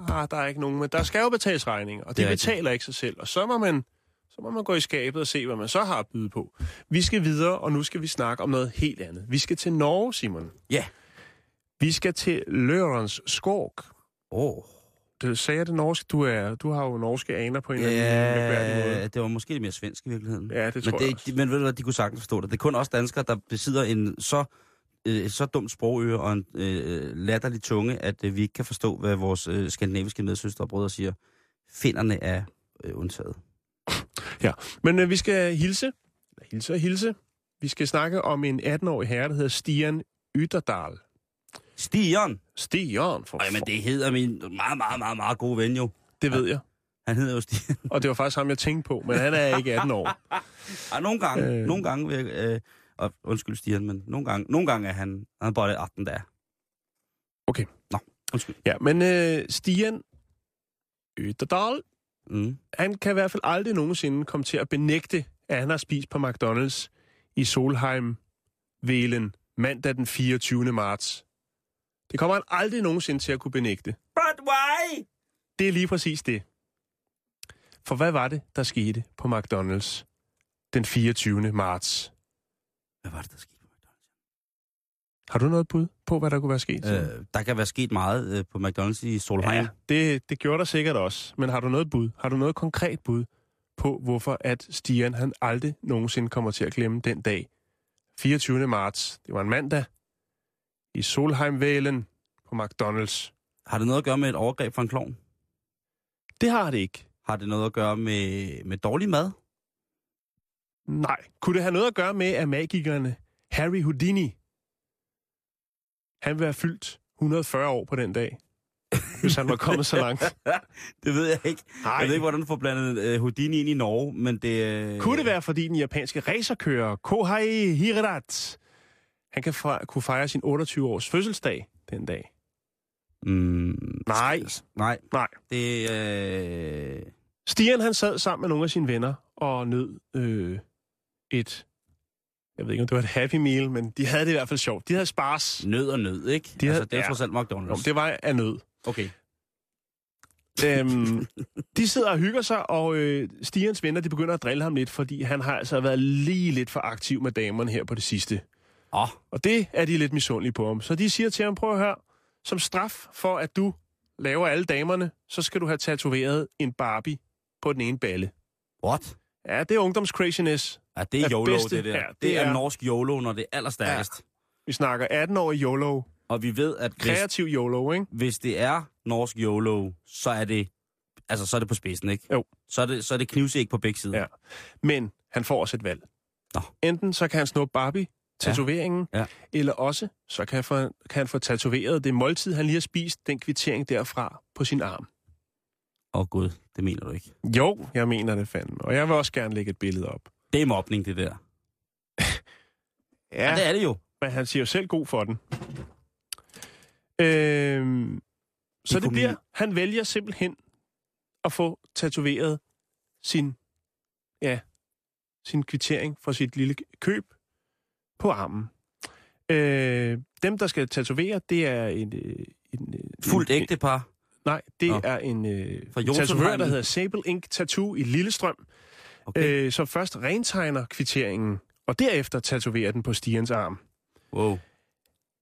ah, der er ikke nogen, men der skal jo betales regninger, og det, Det er rigtigt. betaler ikke sig selv. Og så må, man, så må man gå i skabet og se, hvad man så har at byde på. Vi skal videre, og nu skal vi snakke om noget helt andet. Vi skal til Norge, Simon. Ja. Vi skal til Lørens Skog. Åh, Det sagde jeg det norske. Du, er, du har jo norske aner på en eller anden mærkværdig måde. ja, det var måske mere svensk i virkeligheden. Ja, det men, tror det, jeg også. men ved du hvad, de kunne sagtens forstå det. Det er kun også danskere, der besidder en så, øh, så dumt sprogøre og en øh, latterlig tunge, at øh, vi ikke kan forstå, hvad vores øh, skandinaviske medsøstre og brødre siger. Finderne er øh, undtaget. Men øh, vi skal hilse. Hilse og hilse. Vi skal snakke om en 18-årig herre, der hedder Stian Ytterdal. Stian! Stian, for Ej, men det hedder min meget, meget, meget, meget gode ven jo. det ved jeg. Han hedder jo Stian. Og det var faktisk ham, jeg tænkte på, men han er ikke 18 år. Ej, nogle gange, Øh. nogle gange vil jeg, øh, og undskyld Stian, men nogle gange, nogle gange er han, han er bare 18 der. Undskyld. Ja, men øh, Stian Øderdal, Mm. han kan i hvert fald aldrig nogensinde komme til at benægte, at han har spist på McDonald's i Solheim Velen mandag den 24. marts. Det kommer han aldrig nogensinde til at kunne benægte. But why? Det er lige præcis det. For hvad var det, der skete på McDonald's den 24. marts? Hvad var det, der skete på McDonald's? Har du noget bud på, hvad der kunne være sket? Øh, der kan være sket meget øh, på McDonald's i Solheim. ja, det, det gjorde der sikkert også. Men har du noget bud? Har du noget konkret bud på, hvorfor at Stian han aldrig nogensinde kommer til at glemme den dag? 24. marts. Det var en mandag. I Solheimvælen på McDonald's. Har det noget at gøre med et overgreb fra en klovn? Det har det ikke. Har det noget at gøre med, med dårlig mad? Nej. Kunne det have noget at gøre med, at magikerne Harry Houdini, han vil have fyldt 140 år på den dag, hvis han var kommet så langt? det ved jeg ikke. Nej. Jeg ved ikke, hvordan du får blandet øh, Houdini ind i Norge, men det... Øh... Kunne det være, fordi den japanske racerkører Kohei Hirat, han kan fra, kunne fejre sin 28-års fødselsdag den dag? Mm, Nej. Nej. Nej. Det øh... Stian han sad sammen med nogle af sine venner og nød øh, et, jeg ved ikke om det var et happy meal, men de havde det i hvert fald sjovt. De havde spars. nød og nød, ikke? De havde- altså, det er ja. trods alt Nå, McDonald's. det var af nød. Okay. Øhm, de sidder og hygger sig, og øh, Stians venner de begynder at drille ham lidt, fordi han har altså været lige lidt for aktiv med damerne her på det sidste. Oh, Og det er de lidt misundelige på ham. Så de siger til ham, prøv at høre, som straf for, at du laver alle damerne, så skal du have tatoveret en Barbie på den ene balle. what? Ja, det er ungdomscraziness. Ja, det er YOLO, bedste- det der. ja, det, det er, er- norsk YOLO, når det er allerstærkest. Ja. Vi snakker 18-årig YOLO. Og vi ved, at hvis, Kreativ YOLO, ikke? hvis det er norsk YOLO, så er det, altså, så er det på spidsen, ikke? Jo. Så er det, så er det knivsæg på begge sider. Ja. Men han får også et valg. Nå. Enten så kan han snuppe Barbie, tatoveringen, Ja. eller også så kan han, få, kan han få tatoveret det måltid, han lige har spist, den kvittering derfra på sin arm. Åh oh, gud, det mener du ikke. Jo, jeg mener det fandme. Og jeg vil også gerne lægge et billede op. Det er mobning, det der. Ja, Ja, det er det jo. men han siger jo selv god for den. Øhm, så det kunne bliver, han vælger simpelthen at få tatoveret sin, ja, sin kvittering for sit lille køb på armen. Øh, dem, der skal tatovere, det er en... øh, en, øh, Fuldt en, ægte par. Nej, det Nå. er en, øh, tatovør, der hedder Sable Ink Tattoo i Lillestrøm, Okay. øh, som først rentegner kvitteringen, og derefter tatoverer den på Stians arm. Wow.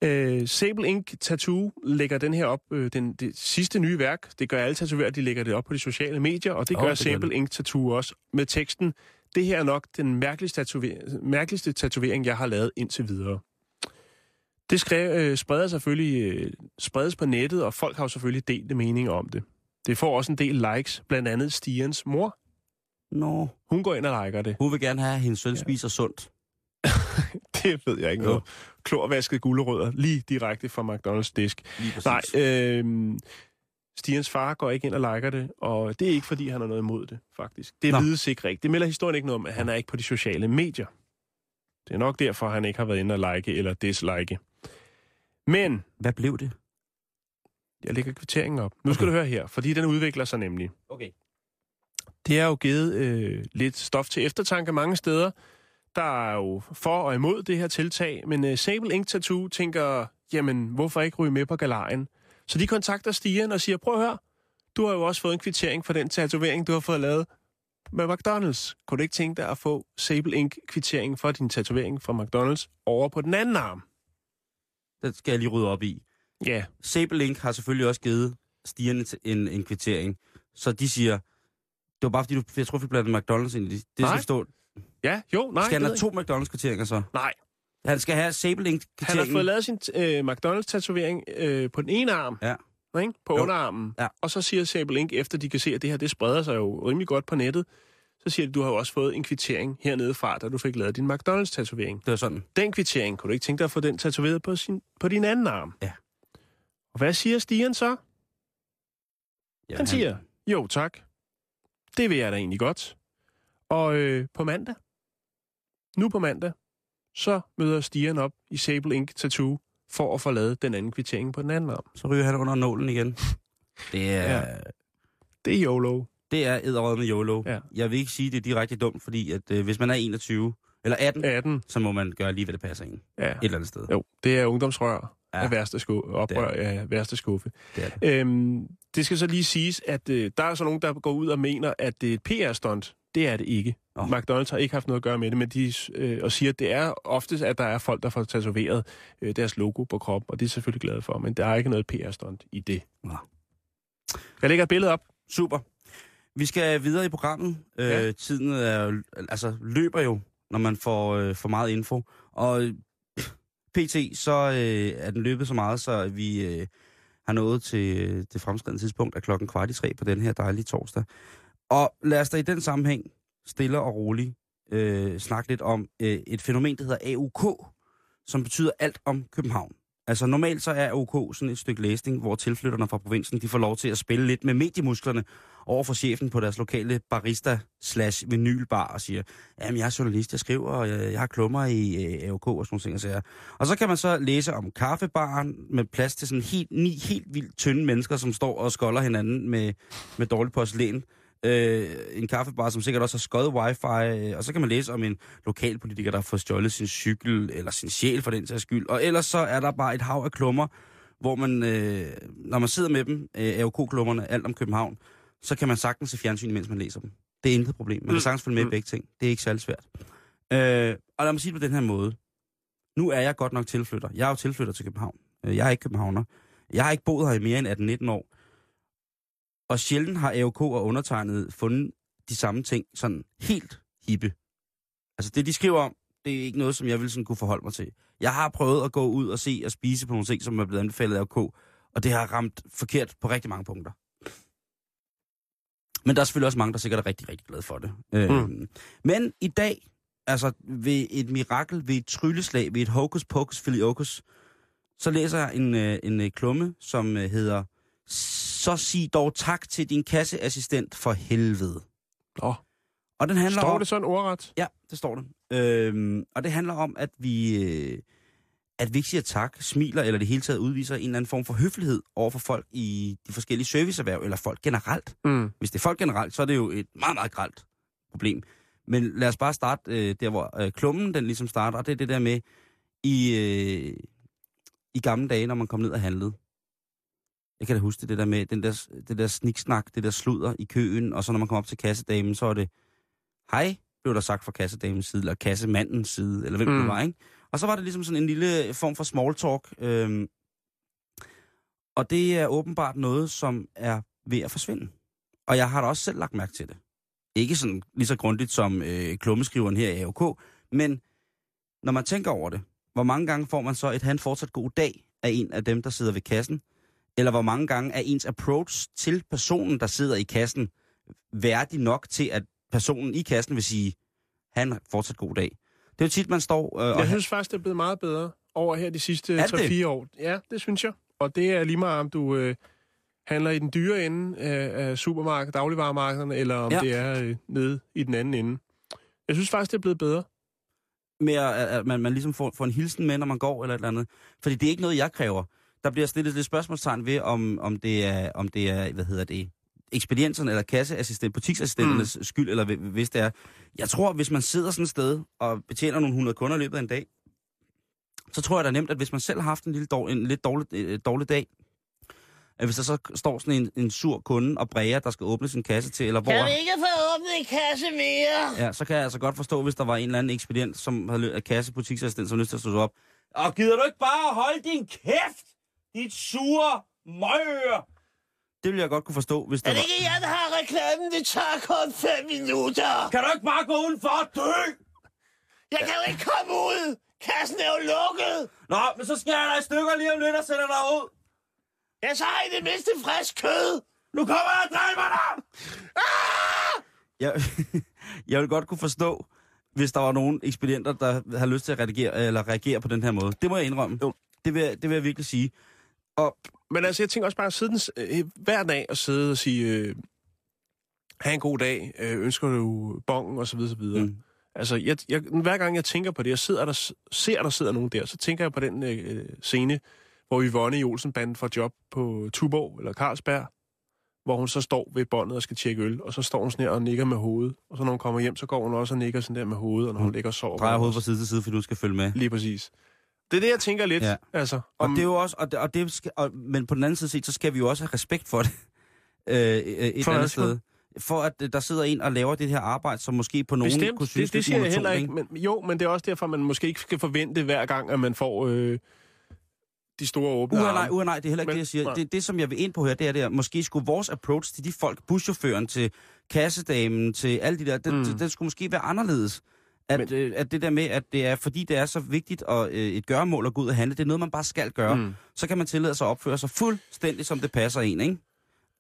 Øh, Sable Ink Tattoo lægger den her op, øh, den, det sidste nye værk. Det gør alle tatovører, de lægger det op på de sociale medier, og det Åh, gør det Sable. Ink Tattoo også med teksten. Det her er nok den mærkeligste, tatover- mærkeligste tatovering, jeg har lavet indtil videre. Det skrev, øh, spreder selvfølgelig, øh, spredes på nettet, og folk har jo selvfølgelig delt meninger om det. Det får også en del likes, blandt andet Stians mor. Nå. Hun går ind og liker det. Hun vil gerne have, at hendes søn spiser sundt. Det ved jeg ikke Jo. noget. Klorvasket gulerødder, lige direkte fra McDonald's disk. Nej, øh, Stians far går ikke ind og liker det, og det er ikke, fordi han har noget imod det, faktisk. Det vides ikke rigtigt. Det melder historien ikke noget om, at han er ikke på de sociale medier. Det er nok derfor, han ikke har været inde og like eller dislike. Men Hvad blev det? jeg lægger kvitteringen op. Nu skal Okay. du høre her, fordi den udvikler sig nemlig. Okay. Det har jo givet øh, lidt stof til eftertanke mange steder. Der er jo for og imod det her tiltag, men øh, Sable Ink Tattoo tænker, jamen, hvorfor ikke ryge med på galejen? Så de kontakter Stian og siger, prøv at høre, du har jo også fået en kvittering for den tatovering, du har fået lavet med McDonald's. Kunne du ikke tænke dig at få Sable Ink kvittering for din tatovering fra McDonald's over på den anden arm? Det skal jeg lige rydde op i. Ja, Sable Link har selvfølgelig også givet Stian en, en kvittering. Så de siger, det var bare fordi, du, jeg tror, vi blandede McDonald's ind i det. Det Nej. skal forstå. ja, jo, nej. Skal han have to McDonald's-kvitteringer så? Nej, Han skal have Sable Link han har fået lavet sin øh, McDonald's-tatovering øh, på den ene arm, Ja. ikke? på Jo. underarmen. Ja. Og så siger Sable Ink, efter de kan se, at det her det spreder sig jo rimelig godt på nettet, så siger de, du har jo også fået en kvittering hernede fra, da du fik lavet din McDonald's-tatovering. Det var sådan. Den kvittering, kunne du ikke tænke dig at få den tatoveret på, sin, på din anden arm? Ja. Og hvad siger Stian så? Jamen, Han siger, jo tak. Det vil jeg da egentlig godt. Og øh, på mandag, nu på mandag, så møder Stian op i Sable Ink Tattoo for at få lavet den anden kvittering på den anden arm. Så ryger han under nålen igen. Det er, Ja. Det er YOLO. det er edderød med YOLO. Ja. Jeg vil ikke sige, det er direkte dumt, fordi at, øh, hvis man er 21 eller 18, 18. så må man gøre lige, hvad det passer en. Ja. Et eller andet sted. Jo, det er ungdomsrør Ja. af værste skuffe. Oprør af værste skuffe. Det er det. Øhm, det skal så lige siges, at øh, der er så nogen, der går ud og mener, at det er et PR-stunt. Det er det ikke. Oh. McDonald's har ikke haft noget at gøre med det, men de øh, og siger, at det er oftest, at der er folk, der får tatoveret øh, deres logo på kroppen, og det er selvfølgelig glad for, men der er ikke noget PR-stunt i det. Nå. Jeg lægger et billede op. Super. Vi skal videre i programmet. Ja. Ja. Øh, tiden er, altså, løber jo, når man får øh, for meget info. Og øh, pt. så øh, er den løbet så meget, så vi øh, har nået til øh, det fremskridende tidspunkt af klokken kvart i tre på den her dejlige torsdag. Og lad os da i den sammenhæng stille og roligt øh, snakke lidt om øh, et fænomen, der hedder AUK, som betyder alt om København. Altså normalt så er AUK sådan et stykke læsning, hvor tilflytterne fra provinsen, de får lov til at spille lidt med mediemusklerne over for chefen på deres lokale barista slash vinylbar og siger, jamen jeg er journalist, jeg skriver, og jeg, jeg har klummer i øh, AUK og sådan nogle ting. Og, og så kan man så læse om kaffebaren med plads til sådan helt, ni helt vildt tynde mennesker, som står og skolder hinanden med, med dårligt porcelæn. Øh, en kaffebar, som sikkert også har skøjet wifi, øh, og så kan man læse om en lokalpolitiker, der har fået stjålet sin cykel, eller sin sjæl for den sags skyld. Og ellers så er der bare et hav af klummer, hvor man, øh, når man sidder med dem, øh, AOK-klummerne, alt om København, så kan man sagtens se fjernsyn, mens man læser dem. Det er intet problem. Man kan Mm. sagtens følge med i Mm. begge ting. Det er ikke særlig svært. Øh, og lad mig sige det på den her måde. Nu er jeg godt nok tilflytter. Jeg er jo tilflytter til København. Øh, Jeg er ikke københavner. Jeg har ikke boet her i mere end 18-19 år. Og sjældent har AOK og undertegnet fundet de samme ting sådan helt hippe. Altså det, de skriver om, det er ikke noget, som jeg vil sådan kunne forholde mig til. Jeg har prøvet at gå ud og se og spise på nogle ting, som er blevet anbefalet af AOK, og det har ramt forkert på rigtig mange punkter. Men der er selvfølgelig også mange, der sikkert er rigtig, rigtig glade for det. Mm. Øhm, men i dag, altså ved et mirakel, ved et trylleslag, ved et hokus pokus filiokus, så læser jeg en, øh, en øh, klumme, som øh, hedder Så sig dog tak til din kasseassistent for helvede. Nå, Og den handler står om... det sådan ordret? Ja, det står det. Øhm, og det handler om, at vi, øh, at vi ikke siger tak, smiler eller det hele taget udviser en eller anden form for høflighed over for folk i de forskellige serviceerhverv, eller folk generelt. Mm. Hvis det er folk generelt, så er det jo et meget, meget gralt problem. Men lad os bare starte øh, der, hvor øh, klummen den ligesom starter, og det er det der med, i, øh, i gamle dage, når man kom ned og handlede. Jeg kan da huske det, det der med den der, det der sniksnak, det der sludder i køen, og så når man kom op til kassedamen, så er det, hej, blev der sagt fra kassedamens side, eller kassemandens side, eller hvem mm. det var, ikke? Og så var det ligesom sådan en lille form for small talk. Øhm, og det er åbenbart noget, som er ved at forsvinde. Og jeg har da også selv lagt mærke til det. Ikke sådan lige så grundigt som øh, klummeskriveren her i AOK, men når man tænker over det, hvor mange gange får man så et han fortsat god dag af en af dem, der sidder ved kassen? Eller hvor mange gange er ens approach til personen, der sidder i kassen, værdig nok til, at personen i kassen vil sige, han fortsat god dag. Det er jo tit, man står øh, og... Jeg synes faktisk, det er blevet meget bedre over her de sidste Er det 3-4 år. Ja, det synes jeg. Og det er lige meget, om du øh, handler i den dyre ende af, af supermarked, dagligvarermarkederne, eller om ja. det er øh, nede i den anden ende. Jeg synes faktisk, det er blevet bedre. med at, at man, man ligesom får, får en hilsen med, når man går eller et eller andet. Fordi det er ikke noget, jeg kræver. Der bliver stillet lidt spørgsmålstegn ved, om, om, det er, om det er, hvad hedder det, ekspedienserne eller kasseassistent, butiksassistenternes mm. skyld, eller hvi- hvis det er. Jeg tror, hvis man sidder sådan et sted og betjener nogle 100 kunder i løbet af en dag, så tror jeg da nemt, at hvis man selv har haft en, lille dårlig, en lidt dårlig, øh, dårlig dag, at hvis der så står sådan en, en sur kunde og bræger, der skal åbne sin kasse til, eller hvor... Kan vi ikke få åbnet en kasse mere? Ja, så kan jeg altså godt forstå, hvis der var en eller anden ekspedient, som havde lø- af kassebutiksassistent, som lyst til at stå op. Og gider du ikke bare holde din kæft, dit sure møger? Det ville jeg godt kunne forstå, hvis der Er det ikke jeg, der har reklamen? Det tager kun fem minutter. Kan du ikke bare gå udenfor og dø? Jeg kan jo ikke komme ud. Kassen er jo lukket. Nå, men så skærer jeg dig i stykker lige om lidt og sætter dig ud. Jeg så har I det mindste frisk kød. Nu kommer jeg og dræber dig! Jeg, jeg vil godt kunne forstå, hvis der var nogle ekspedienter, der har lyst til at reagere, eller reagere på den her måde. Det må jeg indrømme. Jo. Det, vil, jeg- det vil jeg virkelig sige. Og Men altså, jeg tænker også bare at sidde den, øh, hver dag og sidde og sige, øh, have en god dag, øh, ønsker du bongen, og så videre, så videre. Mm. Mm. Altså, jeg, jeg, hver gang jeg tænker på det, jeg sidder der, ser, der sidder nogen der, så tænker jeg på den øh, scene, hvor Yvonne i Olsenbanden får job på Tuborg eller Carlsberg, hvor hun så står ved båndet og skal tjekke øl, og så står hun sådan her og nikker med hovedet. Og så når hun kommer hjem, så går hun også og nikker sådan der med hovedet, og når hun ligger og sover. Drejer hovedet fra side til side, fordi du skal følge med. Lige præcis. Det er det, jeg tænker lidt. Ja. Altså, Og om, det er jo også, og det, og det skal, og, men på den anden side set, så skal vi jo også have respekt for det. Øh, øh, et For andet sted. For at øh, der sidder en og laver det her arbejde, som måske på nogen Bestemt, kunne synes det, det siger jeg monotont, heller ikke. Men, jo, men det er også derfor, man måske ikke skal forvente hver gang, at man får øh, de store åbne Uha, nej, uha, nej, det er heller ikke Men- det, jeg siger. nej. Det, det, som jeg vil ind på her, det er, det er, måske skulle vores approach til de folk, buschaufføren, til kassedamen, til alle de der, det, Mm. det, det skulle måske være anderledes. At, Men- øh, at det der med, at det er, fordi det er så vigtigt og øh, et gøremål at gå ud og handle, det er noget, man bare skal gøre. Mm. Så kan man tillade sig at opføre sig fuldstændig, som det passer en, ikke?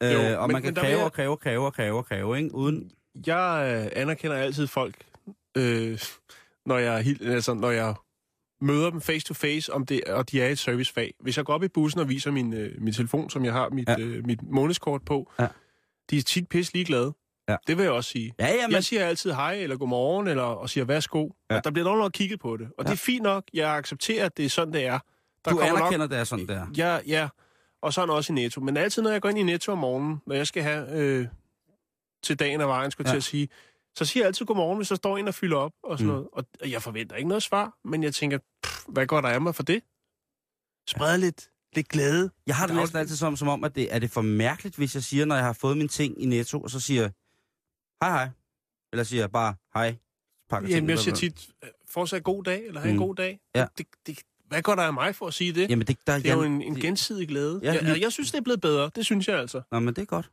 Jo, øh, og men- man kan men kræve jeg- og kræve og kræve og kræve og kræve, ikke? Uden, Jeg øh, anerkender altid folk, øh, når, jeg, altså, når jeg møder dem face to face, om det, og de er i et servicefag. Hvis jeg går op i bussen og viser min, øh, min telefon, som jeg har mit, ja. øh, mit månedskort på, Ja. de er tit pisse ligeglade. Ja. Det vil jeg også sige. ja, ja, men, Jeg siger altid hej, eller godmorgen, eller, og siger værsgo. Ja. Ja. Og der bliver nogen, kigget på det. Og Ja. ja. det er fint nok. Jeg accepterer, at det er sådan, det er. Der du kommer nok anerkender, det er sådan, der. Ja, ja. Og sådan også i Netto. Men altid, når jeg går ind i Netto om morgenen, når jeg skal have øh, til dagen og vejen, skulle Ja. ja. til at sige, så siger jeg altid godmorgen, hvis der står en og fylder op og sådan Mm. noget. Og jeg forventer ikke noget svar, men jeg tænker, pff, hvad går der af mig for det? Spred lidt, lidt glæde. Jeg har det næsten altid som, som om, at det er det for mærkeligt, hvis jeg siger, når jeg har fået min ting i Netto, og så siger hej hej. Eller siger jeg bare, hej. Pakker Jamen, jeg siger tit, øh, fortsat god dag, eller have mm. En god dag. Ja. Det, det, hvad går der af mig for at sige det? Jamen, det, der, det er jo en, en gensidig glæde. Ja, jeg, jeg synes, det er blevet bedre. Det synes jeg altså. Nå, men det er godt.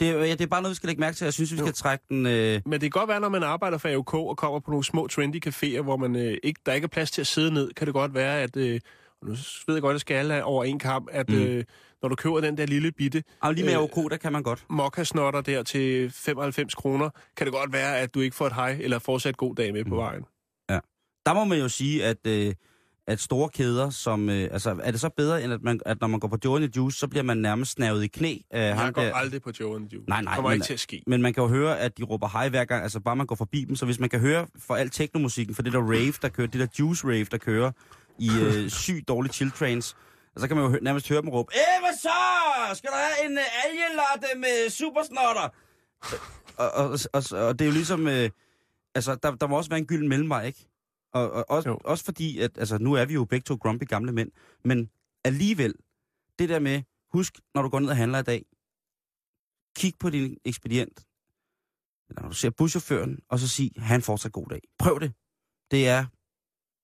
Det er, ja, det er bare noget, vi skal lægge mærke til. Jeg synes, vi Jo. skal trække den... Øh, Men det kan godt være, når man arbejder for AOK og kommer på nogle små trendy caféer, hvor man øh, ikke, der ikke er plads til at sidde ned, kan det godt være, at... Øh, nu ved jeg godt, at skal alle over en kamp, at Mm. øh, når du køber den der lille bitte og lige med Øh, OK, der kan man godt. mokkasnotter der til 95 kroner, kan det godt være, at du ikke får et hej eller fortsat god dag med på Mm. vejen. Der må man jo sige, at, øh, at store kæder, som... Øh, altså, er det så bedre, end at, man, at når man går på Joe Juice, så bliver man nærmest snævet i knæ af Jeg ham går der. aldrig på Joe Juice. Nej, nej, Det kommer men- ikke til at ske. Men man kan jo høre, at de råber hej hver gang, altså bare man går forbi dem. Så hvis man kan høre for al teknomusikken, for det der rave, der kører, det der juice rave, der kører i øh, sygt dårlige chill trains, og så kan man jo hø- nærmest høre dem råbe, Æh, hvad så? Skal der have en uh, algelatte med supersnotter? og, og, og, og, det er jo ligesom, øh, altså der, der må også være en gylden mellemvej, ikke? Og, og også, Jo. også fordi, at altså, nu er vi jo begge to grumpy gamle mænd, men alligevel, det der med, husk, når du går ned og handler i dag, kig på din ekspedient, eller når du ser buschaufføren, og så sig, han fortsat god dag. Prøv det. Det er,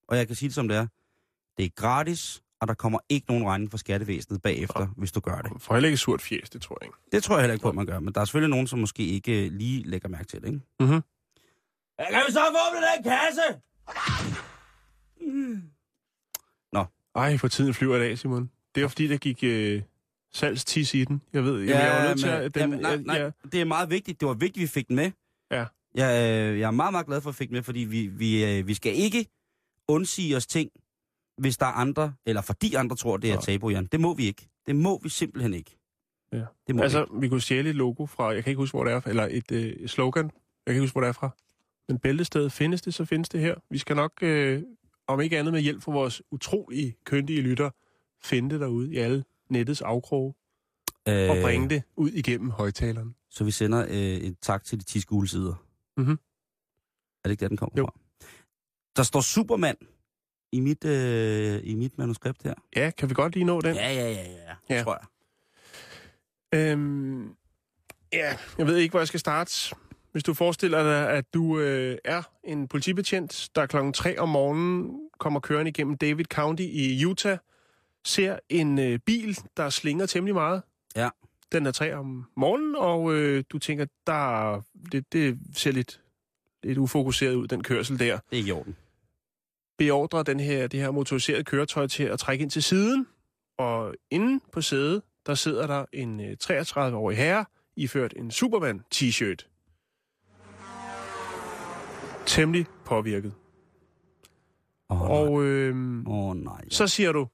og jeg kan sige det som det er, det er gratis, og der kommer ikke nogen regning fra skattevæsenet bagefter, ja. hvis du gør det. Får heller ikke surt fjes, det tror jeg ikke. Det tror jeg heller ikke på, at man gør, men der er selvfølgelig nogen, som måske ikke øh, lige lægger mærke til det, ikke? Mhm. Ja, kan vi så få den kasse? Ej, for tiden flyver i dag, Simon. Det er fordi, der gik øh, salgstis i den. Jeg ved, ja, jeg var nødt til at... Den, jamen, nej, nej, jeg- det er meget vigtigt. Det var vigtigt, vi fik den med. Ja. Jeg, øh, jeg er meget, meget glad for at vi fik den med, fordi vi, vi, øh, vi skal ikke undsige os ting, hvis der er andre, eller fordi andre tror, det er tabu, Jan. Det må vi ikke. Det må vi simpelthen ikke. Ja. Det må Altså, vi ikke. vi kunne stjæle et logo fra, jeg kan ikke huske, hvor det er, eller et øh, slogan, jeg kan ikke huske, hvor det er fra. Men bæltestedet, findes det, så findes det her. Vi skal nok, øh, om ikke andet med hjælp fra vores utrolig køndige lytter, finde det derude i alle nettets afkroge, øh... og bringe det ud igennem højtaleren. Så vi sender øh, et tak til de 10 skolesider. Mhm. Er det ikke der, den kommer Jo. fra? Der står Superman i mit, øh, i mit manuskript her. Ja, kan vi godt lige nå den? Ja, ja, ja, ja. Ja. tror jeg. Øhm, ja, jeg ved ikke, hvor jeg skal starte. Hvis du forestiller dig, at du øh, er en politibetjent, der klokken 3 om morgenen kommer kørende igennem David County i Utah, ser en øh, bil, der slinger temmelig meget. Ja. Den er 3 om morgenen, og øh, du tænker, der, det, det ser lidt, lidt ufokuseret ud, den kørsel der. Det er i orden. Beordrer den her, det her motoriserede køretøj til at trække ind til siden, og inde på sædet, der sidder der en øh, 33-årig herre, iført en Superman-t-shirt. Temmelig påvirket. Oh, Og øh, oh, nej. Ja. så siger du,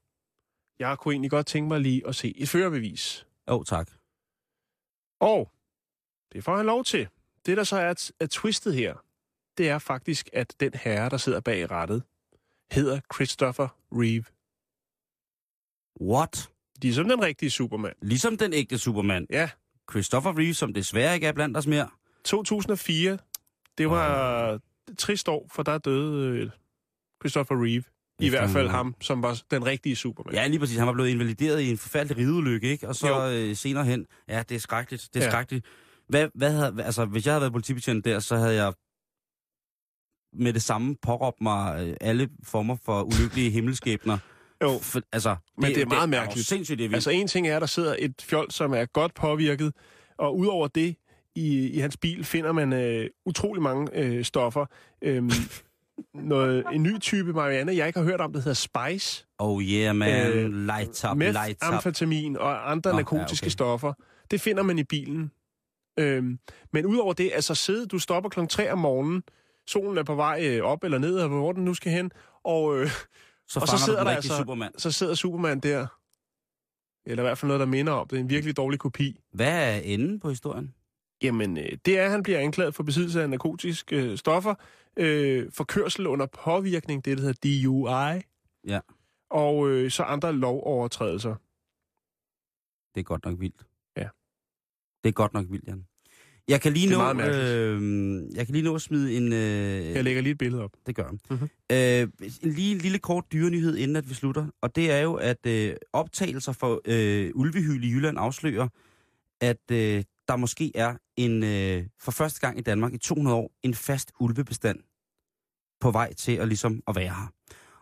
jeg kunne egentlig godt tænke mig lige at se et førerbevis. Åh, oh, tak. Og det får han lov til. Det, der så er, er twistet her, det er faktisk, at den herre, der sidder bag rattet, hedder Christopher Reeve. What? Ligesom den rigtige Superman. Ligesom den ægte Superman. Ja, Christopher Reeve, som desværre ikke er blandt os mere. 2004, det var et trist år, for der døde øh, Christopher Reeve. I hvert fald ham, som var den rigtige Superman. Ja, lige præcis. Han var blevet invalideret i en forfærdelig rideulykke, ikke? Og så Jo. øh, senere hen, ja, det er skrækkeligt. Det er Ja. skrækkeligt. Hvad, hvad havde, altså, hvis jeg havde været politibetjent der, så havde jeg med det samme påråbt mig øh, alle former for ulykkelige himmelskæbner. Jo. For, altså, Men det er meget jo mærkeligt. sindssygt, det er. Altså en ting er, at der sidder et fjold, som er godt påvirket, og udover det, i, i hans bil finder man øh, utrolig mange øh, stoffer. Øhm, noget, en ny type marihuana, jeg ikke har hørt om, der hedder Spice. Oh yeah, man. Øh, light up, Meth, light up. amfetamin og andre Nå, Nå, ja, narkotiske okay. stoffer. Det finder man i bilen. Øhm, men udover det, altså sidde, du stopper klokken 3 om morgenen, solen er på vej øh, op eller ned, eller hvor den nu skal hen, og, øh, Så og så sidder der altså, Superman. så sidder Superman der. Eller i hvert fald noget, der minder om. Det er en virkelig dårlig kopi. Hvad er enden på historien? Jamen, øh, det er, at han bliver anklaget for besiddelse af narkotiske øh, stoffer, øh, for kørsel under påvirkning, det der hedder DUI, Ja, og øh, så andre lovovertrædelser. det er godt nok vildt. Ja. Det er godt nok vildt, Jan. Jeg kan lige Det er nå, meget øh, jeg kan lige nå at smide en... Øh, Jeg lægger lige et billede op. Det gør han. Mhm. Øh, en lige lille kort dyrenyhed, inden at vi slutter. Og det er jo, at øh, optagelser for øh, ulvehyl i Jylland afslører, at øh, der måske er en øh, for første gang i Danmark i 200 år en fast ulvebestand på vej til at ligesom at være her.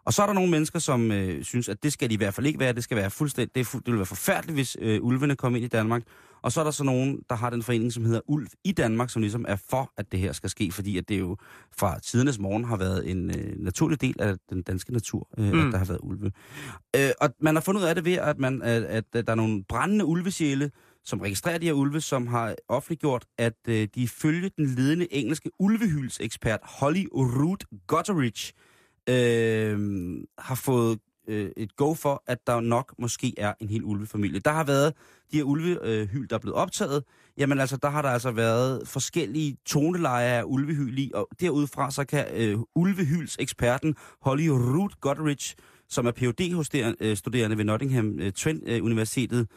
Og så er der nogle mennesker, som øh, synes, at det skal de i hvert fald ikke være. Det skal være fuldstændig, det, er fu- det vil være forfærdeligt, hvis øh, ulvene kom ind i Danmark. Og så er der så nogen, der har den forening, som hedder Ulv i Danmark, som ligesom er for, at det her skal ske, fordi at det jo fra tidernes morgen har været en øh, naturlig del af den danske natur, øh, mm. At der har været ulve. Øh, og man har fundet ud af det ved, at, man, at, at, der er nogle brændende ulvesjæle, som registrerer de her ulve, som har offentliggjort, at øh, de følge den ledende engelske ulvehylsekspert Holly Root Gutteridge øh, har fået øh, et go for, at der nok måske er en hel ulvefamilie. Der har været de her ulvehyl, der er blevet optaget. Jamen altså, der har der altså været forskellige tonelejer af ulvehyl i, og derudfra så kan øh, ulvehylseksperten Holly Root Gutteridge, som er phd studerende ved Nottingham øh, Trent øh, Universitetet,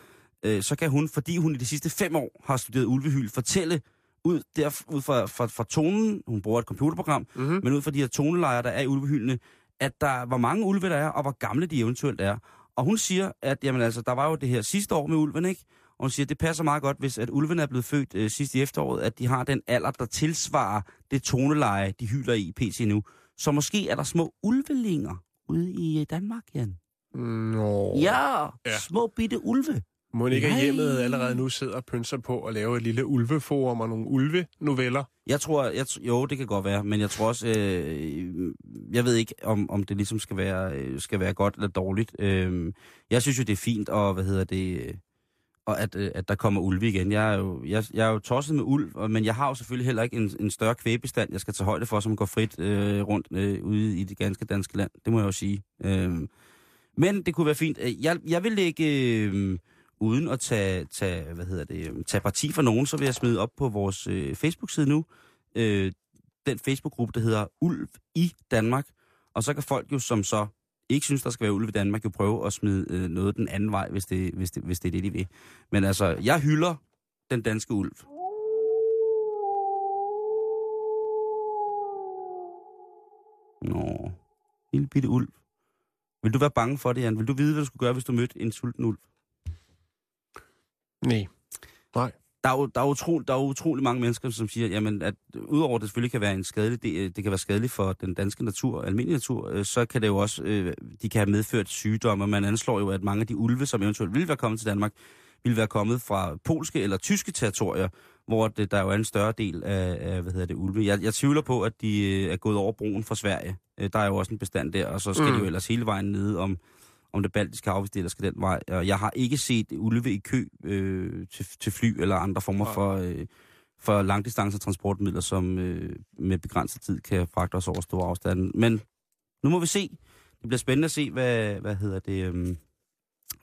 øh, så kan hun, fordi hun i de sidste fem år har studeret ulvehyl, fortælle ud, der, ud fra, fra, fra tonen, hun bruger et computerprogram, Mm-hmm. men ud fra de her tonelejer, der er i ulvehyldene, at der, hvor mange ulve der er, og hvor gamle de eventuelt er. Og hun siger, at jamen, altså, der var jo det her sidste år med ulven, ikke? Og hun siger, at det passer meget godt, hvis at ulvene er blevet født øh, sidst i efteråret, at de har den alder, der tilsvarer det toneleje, de hylder i pt. nu. Så måske er der små ulvelinger ude i Danmark, Jan. Nå. Ja, Ja. små bitte ulve. Må ikke Nej. hjemmet allerede nu sidder og pynser på at lave et lille ulveforum og nogle ulve-noveller? Jeg tror, jeg, jo, det kan godt være, men jeg tror også, øh, jeg ved ikke, om, om det ligesom skal være, øh, skal være godt eller dårligt. Øh, jeg synes jo, det er fint, og hvad hedder det, øh, og at, øh, at der kommer ulve igen. Jeg er jo, jeg, jeg er jo tosset med ulv, men jeg har jo selvfølgelig heller ikke en, en større kvæbestand, jeg skal tage højde for, som går frit øh, rundt øh, ude i det ganske danske land. Det må jeg jo sige. Øh, men det kunne være fint. Jeg, jeg vil lægge... Øh, uden at tage, tage, hvad hedder det, øhm, tage parti for nogen, så vil jeg smide op på vores øh, Facebook-side nu, øh, den Facebook-gruppe, der hedder Ulv i Danmark. Og så kan folk jo, som så ikke synes, der skal være ulv i Danmark, jo prøve at smide øh, noget den anden vej, hvis det, hvis, det, hvis det er det, de vil. Men altså, jeg hylder den danske ulv. Nå, lille bitte ulv. Vil du være bange for det, Jan? Vil du vide, hvad du skulle gøre, hvis du mødte en sulten ulv? Nej. der er jo, der er utrolig, der er utrolig mange mennesker, som siger, jamen, at udover at det selvfølgelig kan være en skadelig, det, det kan være skadeligt for den danske natur, almindelig natur, øh, så kan det jo også, øh, de kan have medført sygdomme, man anslår jo, at mange af de ulve, som eventuelt ville være kommet til Danmark, ville være kommet fra polske eller tyske territorier, hvor det, der jo er en større del af, af hvad hedder det, ulve. Jeg, jeg tvivler på, at de øh, er gået over broen fra Sverige. Øh, Der er jo også en bestand der, og så skal mm. Mm. de jo ellers hele vejen ned om, om det baltiske hav, hvis det skal den vej. Og jeg har ikke set ulve i kø øh, til, til fly eller andre former for, øh, for langdistance transportmidler, som øh, med begrænset tid kan fragte os over store afstande. Men nu må vi se. Det bliver spændende at se, hvad, hvad hedder det, øh,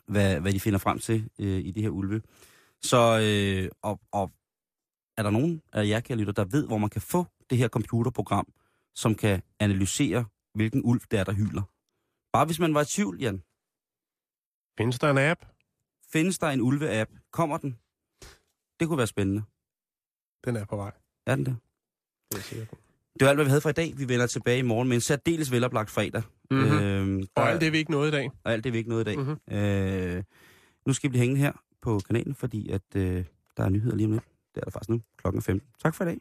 hvad, hvad de finder frem til øh, i det her ulve. Så, øh, og, og er der nogen af jer, kære lytter, der ved, hvor man kan få det her computerprogram, som kan analysere, hvilken ulv det er, der hyler. Bare hvis man var i tvivl, Jan. Findes der en app? Findes der en ulve-app? Kommer den? Det kunne være spændende. Den er på vej. Er den det? Det er jeg sikker på. Det var alt, hvad vi havde for i dag. Vi vender tilbage i morgen med en særdeles veloplagt fredag. Mhm. Øhm, Og alt det, vi ikke nåede i dag. og alt det er vi ikke noget i dag. Mhm. Mm-hmm. Øh, nu skal vi blive hængende her på kanalen, fordi at, øh, der er nyheder lige om lidt. Det er der faktisk nu. Klokken er 15. Tak for i dag.